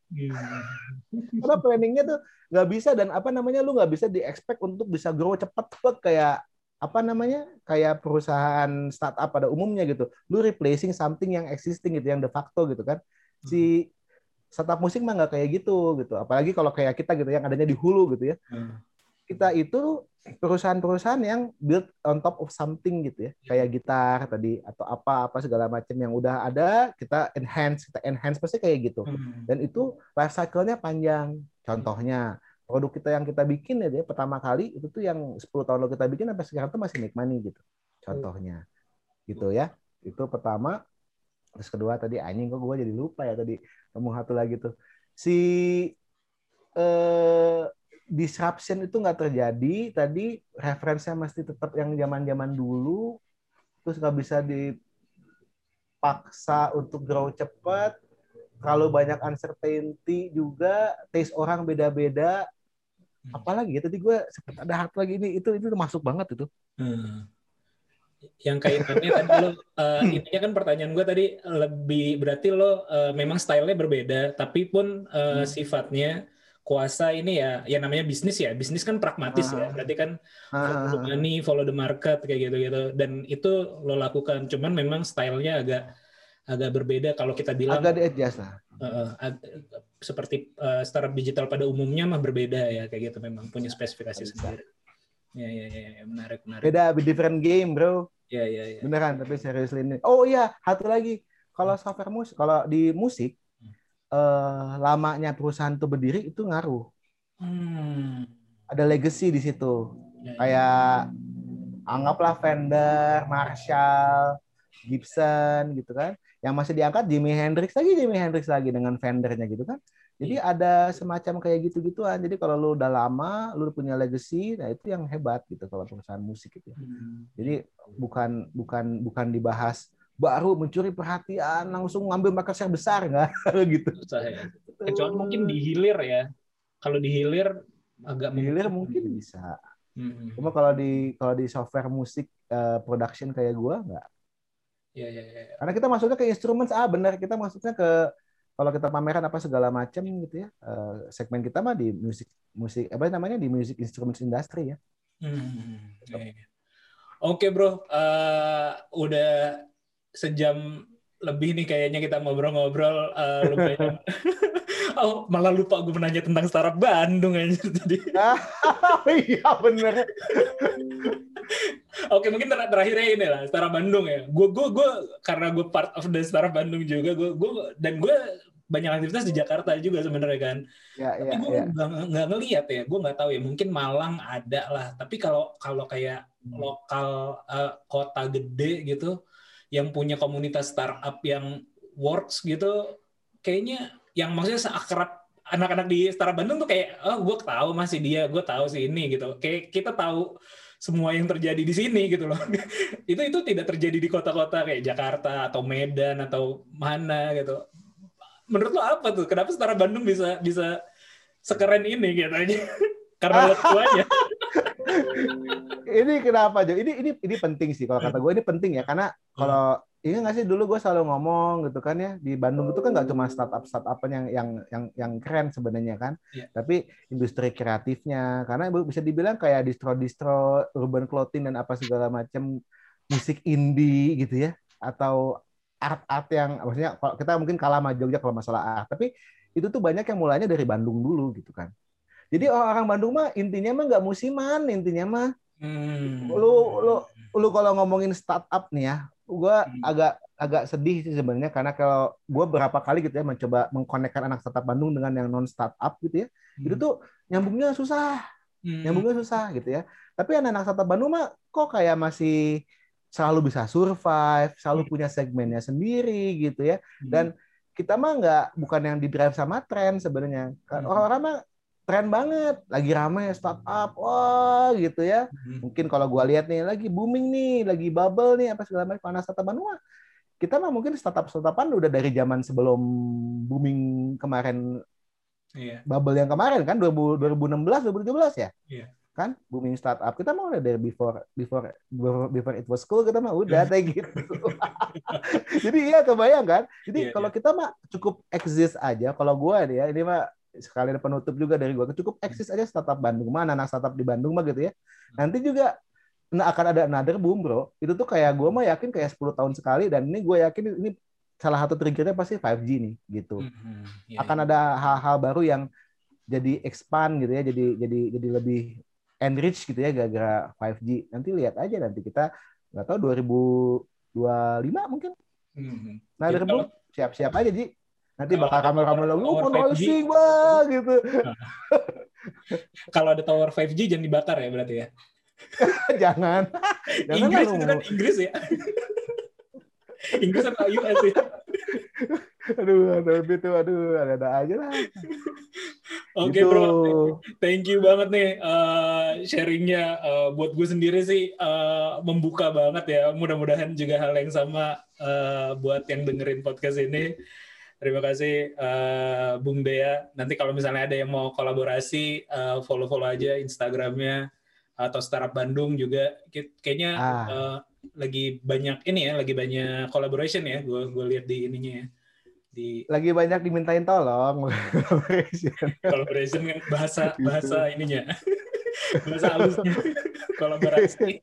karena planningnya tuh nggak bisa dan apa namanya lu nggak bisa di expect untuk bisa grow cepet kayak apa namanya kayak perusahaan startup pada umumnya gitu. Lu replacing something yang existing gitu yang de facto gitu kan. Si startup musik mah nggak kayak gitu gitu. Apalagi kalau kayak kita gitu yang adanya di hulu gitu ya. Kita itu perusahaan-perusahaan yang build on top of something gitu ya. Kayak gitar tadi atau apa apa segala macam yang udah ada kita enhance kita enhance pasti kayak gitu. Dan itu life cycle-nya panjang. Contohnya produk kita yang kita bikin ya dia pertama kali itu tuh yang 10 tahun lalu kita bikin sampai sekarang tuh masih make money gitu. Contohnya. Gitu ya. Itu pertama. Terus kedua tadi anjing kok gue jadi lupa ya tadi ngomong satu lagi tuh. Si eh, disruption itu nggak terjadi. Tadi referensinya mesti tetap yang zaman zaman dulu. Terus nggak bisa dipaksa untuk grow cepat kalau banyak uncertainty juga taste orang beda-beda. Apalagi ya tadi gue sempat ada hard lagi ini itu itu masuk banget itu. Hmm. yang kaitannya tadi lo uh, intinya kan pertanyaan gue tadi lebih berarti lo uh, memang stylenya berbeda tapi pun uh, hmm. sifatnya kuasa ini ya yang namanya bisnis ya. Bisnis kan pragmatis ah. ya berarti kan follow the money follow the market kayak gitu gitu dan itu lo lakukan cuman memang stylenya agak agak berbeda kalau kita bilang agak diadjust lah uh, seperti uh, startup digital pada umumnya mah berbeda ya kayak gitu memang punya spesifikasi sendiri ya, ya ya ya menarik menarik beda different game bro ya ya ya beneran tapi serius ini oh iya satu lagi kalau software musik kalau di musik uh, lamanya perusahaan itu berdiri itu ngaruh. Hmm. Ada legacy di situ. Ya, ya. Kayak anggaplah Fender, Marshall, Gibson gitu kan. Yang masih diangkat Jimi Hendrix lagi, Jimi Hendrix lagi dengan Fendernya gitu kan. Jadi ya. ada semacam kayak gitu-gituan. Jadi kalau lu udah lama, lu punya legacy, nah itu yang hebat gitu kalau perusahaan musik gitu. Hmm. Jadi bukan bukan bukan dibahas baru mencuri perhatian langsung ngambil market share besar nggak *laughs* gitu ya. kecuali mungkin di hilir ya kalau di hilir agak di hilir mungkin bisa hmm. cuma kalau di kalau di software musik uh, production kayak gua nggak ya, ya, ya. karena kita masuknya ke instrumen ah benar kita masuknya ke kalau kita pameran apa segala macam gitu ya uh, segmen kita mah di musik musik apa namanya di music instruments industry ya hmm. ya, ya. Oke bro, uh, udah sejam lebih nih kayaknya kita ngobrol-ngobrol uh, lumayan. *laughs* oh, malah lupa gue menanya tentang startup Bandung aja tadi. *laughs* iya bener. Oke mungkin ter terakhirnya ini lah startup Bandung ya. Gue gue gue karena gue part of the startup Bandung juga gue gue dan gue banyak aktivitas di Jakarta juga sebenarnya kan. Ya, tapi ya, gue ya. nggak ngelihat ya, gue nggak tahu ya. Mungkin Malang ada lah. Tapi kalau kalau kayak hmm. lokal uh, kota gede gitu, yang punya komunitas startup yang works gitu kayaknya yang maksudnya seakrab anak-anak di Setara Bandung tuh kayak oh gue tahu masih dia gue tahu sih ini gitu. Kayak kita tahu semua yang terjadi di sini gitu loh. *laughs* Itu itu tidak terjadi di kota-kota kayak Jakarta atau Medan atau mana gitu. Menurut lo apa tuh? Kenapa Setara Bandung bisa bisa sekeren ini gitu aja *laughs* karena tuanya *laughs* ini kenapa Jo? Ini ini ini penting sih kalau kata gue ini penting ya karena kalau ini nggak sih dulu gue selalu ngomong gitu kan ya di Bandung itu kan nggak cuma startup startup yang yang yang yang keren sebenarnya kan, yeah. tapi industri kreatifnya karena bisa dibilang kayak distro distro urban clothing dan apa segala macam musik indie gitu ya atau art art yang maksudnya kalau kita mungkin kalah sama Jogja kalau masalah art tapi itu tuh banyak yang mulainya dari Bandung dulu gitu kan jadi orang Bandung mah intinya mah nggak musiman intinya mah hmm. lu lu lu kalau ngomongin startup nih ya gue hmm. agak agak sedih sih sebenarnya karena kalau gue berapa kali gitu ya mencoba mengkonekkan anak startup Bandung dengan yang non startup gitu ya hmm. itu tuh nyambungnya susah hmm. nyambungnya susah gitu ya tapi anak-anak startup Bandung mah kok kayak masih selalu bisa survive selalu hmm. punya segmennya sendiri gitu ya hmm. dan kita mah nggak bukan yang di drive sama tren sebenarnya kan orang-orang mah tren banget, lagi ramai startup, wah gitu ya. Hmm. Mungkin kalau gua lihat nih lagi booming nih, lagi bubble nih apa segala macam panas startup Bandung kita mah mungkin startup startupan udah dari zaman sebelum booming kemarin iya. bubble yang kemarin kan 2016 2017 ya iya. kan booming startup kita mah udah dari before before before, it was cool kita mah udah kayak gitu *laughs* jadi iya kebayang kan jadi iya, kalau iya. kita mah cukup exist aja kalau gua nih ya ini mah sekali ada penutup juga dari gue cukup eksis aja startup Bandung mana. Anak startup di Bandung mah gitu ya. Nanti juga nah akan ada another boom bro. Itu tuh kayak gue mah yakin kayak 10 tahun sekali dan ini gue yakin ini salah satu triggernya pasti 5G nih gitu. Mm-hmm. yeah, akan yeah. ada hal-hal baru yang jadi expand gitu ya jadi jadi jadi lebih enrich gitu ya gara-gara 5G nanti lihat aja nanti kita nggak tahu 2025 mungkin. Mm-hmm. nah ya, siap-siap aja Ji Nanti bakal kamera-kamera lagi, oh, racing bang, gitu. *laughs* Kalau ada tower 5G jangan dibakar ya berarti ya? *laughs* jangan. jangan Inggris itu kan Inggris ya? *laughs* Inggris atau US ya? aduh, aduh, itu, aduh, ada-ada aja lah. Oke okay, gitu. bro, thank you banget nih uh, sharingnya. Uh, buat gue sendiri sih uh, membuka banget ya. Mudah-mudahan juga hal yang sama uh, buat yang dengerin podcast ini. Terima kasih uh, Bung Dea. Nanti kalau misalnya ada yang mau kolaborasi, uh, follow-follow aja Instagramnya atau Startup Bandung juga. Kayaknya ah. uh, lagi banyak ini ya, lagi banyak collaboration ya. Gue gue lihat di ininya ya. Di... Lagi banyak dimintain tolong collaboration. *laughs* collaboration kan bahasa bahasa ininya. *laughs* bahasa halusnya *laughs* kolaborasi.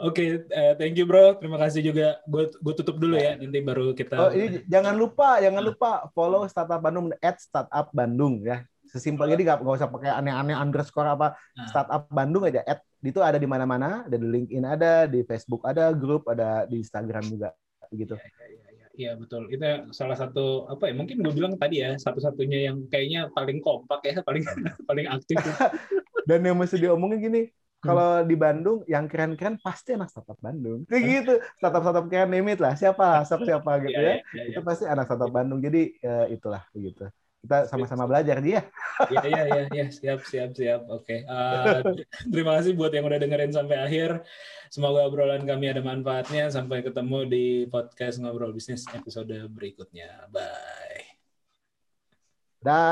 Oke, okay, uh, thank you bro. Terima kasih juga. Gue gue tutup dulu ya. Nanti baru kita. Oh ini jangan lupa, jangan lupa follow startup Bandung at startup Bandung ya. Sesimpel jadi nggak nggak usah pakai aneh-aneh underscore apa. Nah. Startup Bandung aja. At itu ada di mana-mana. Ada di LinkedIn ada, di Facebook ada, grup ada, di Instagram juga gitu. Iya, iya betul. Itu salah satu apa ya? Mungkin gue bilang tadi ya satu-satunya yang kayaknya paling kompak ya, paling *laughs* paling aktif. *laughs* Dan yang mesti diomongin gini, kalau di Bandung yang keren-keren pasti anak startup Bandung. Kayak gitu. Startup-startup keren limit lah. Siapa *laughs* siapa-siapa gitu iya, ya. ya, ya, ya. Itu pasti anak startup Bandung. Jadi ya, itulah begitu. Kita sama-sama belajar dia. Iya iya iya ya. siap siap siap. Oke. Okay. Uh, eh, terima kasih buat yang udah dengerin sampai akhir. Semoga obrolan kami ada manfaatnya. Sampai ketemu di podcast ngobrol bisnis episode berikutnya. Bye. Dah.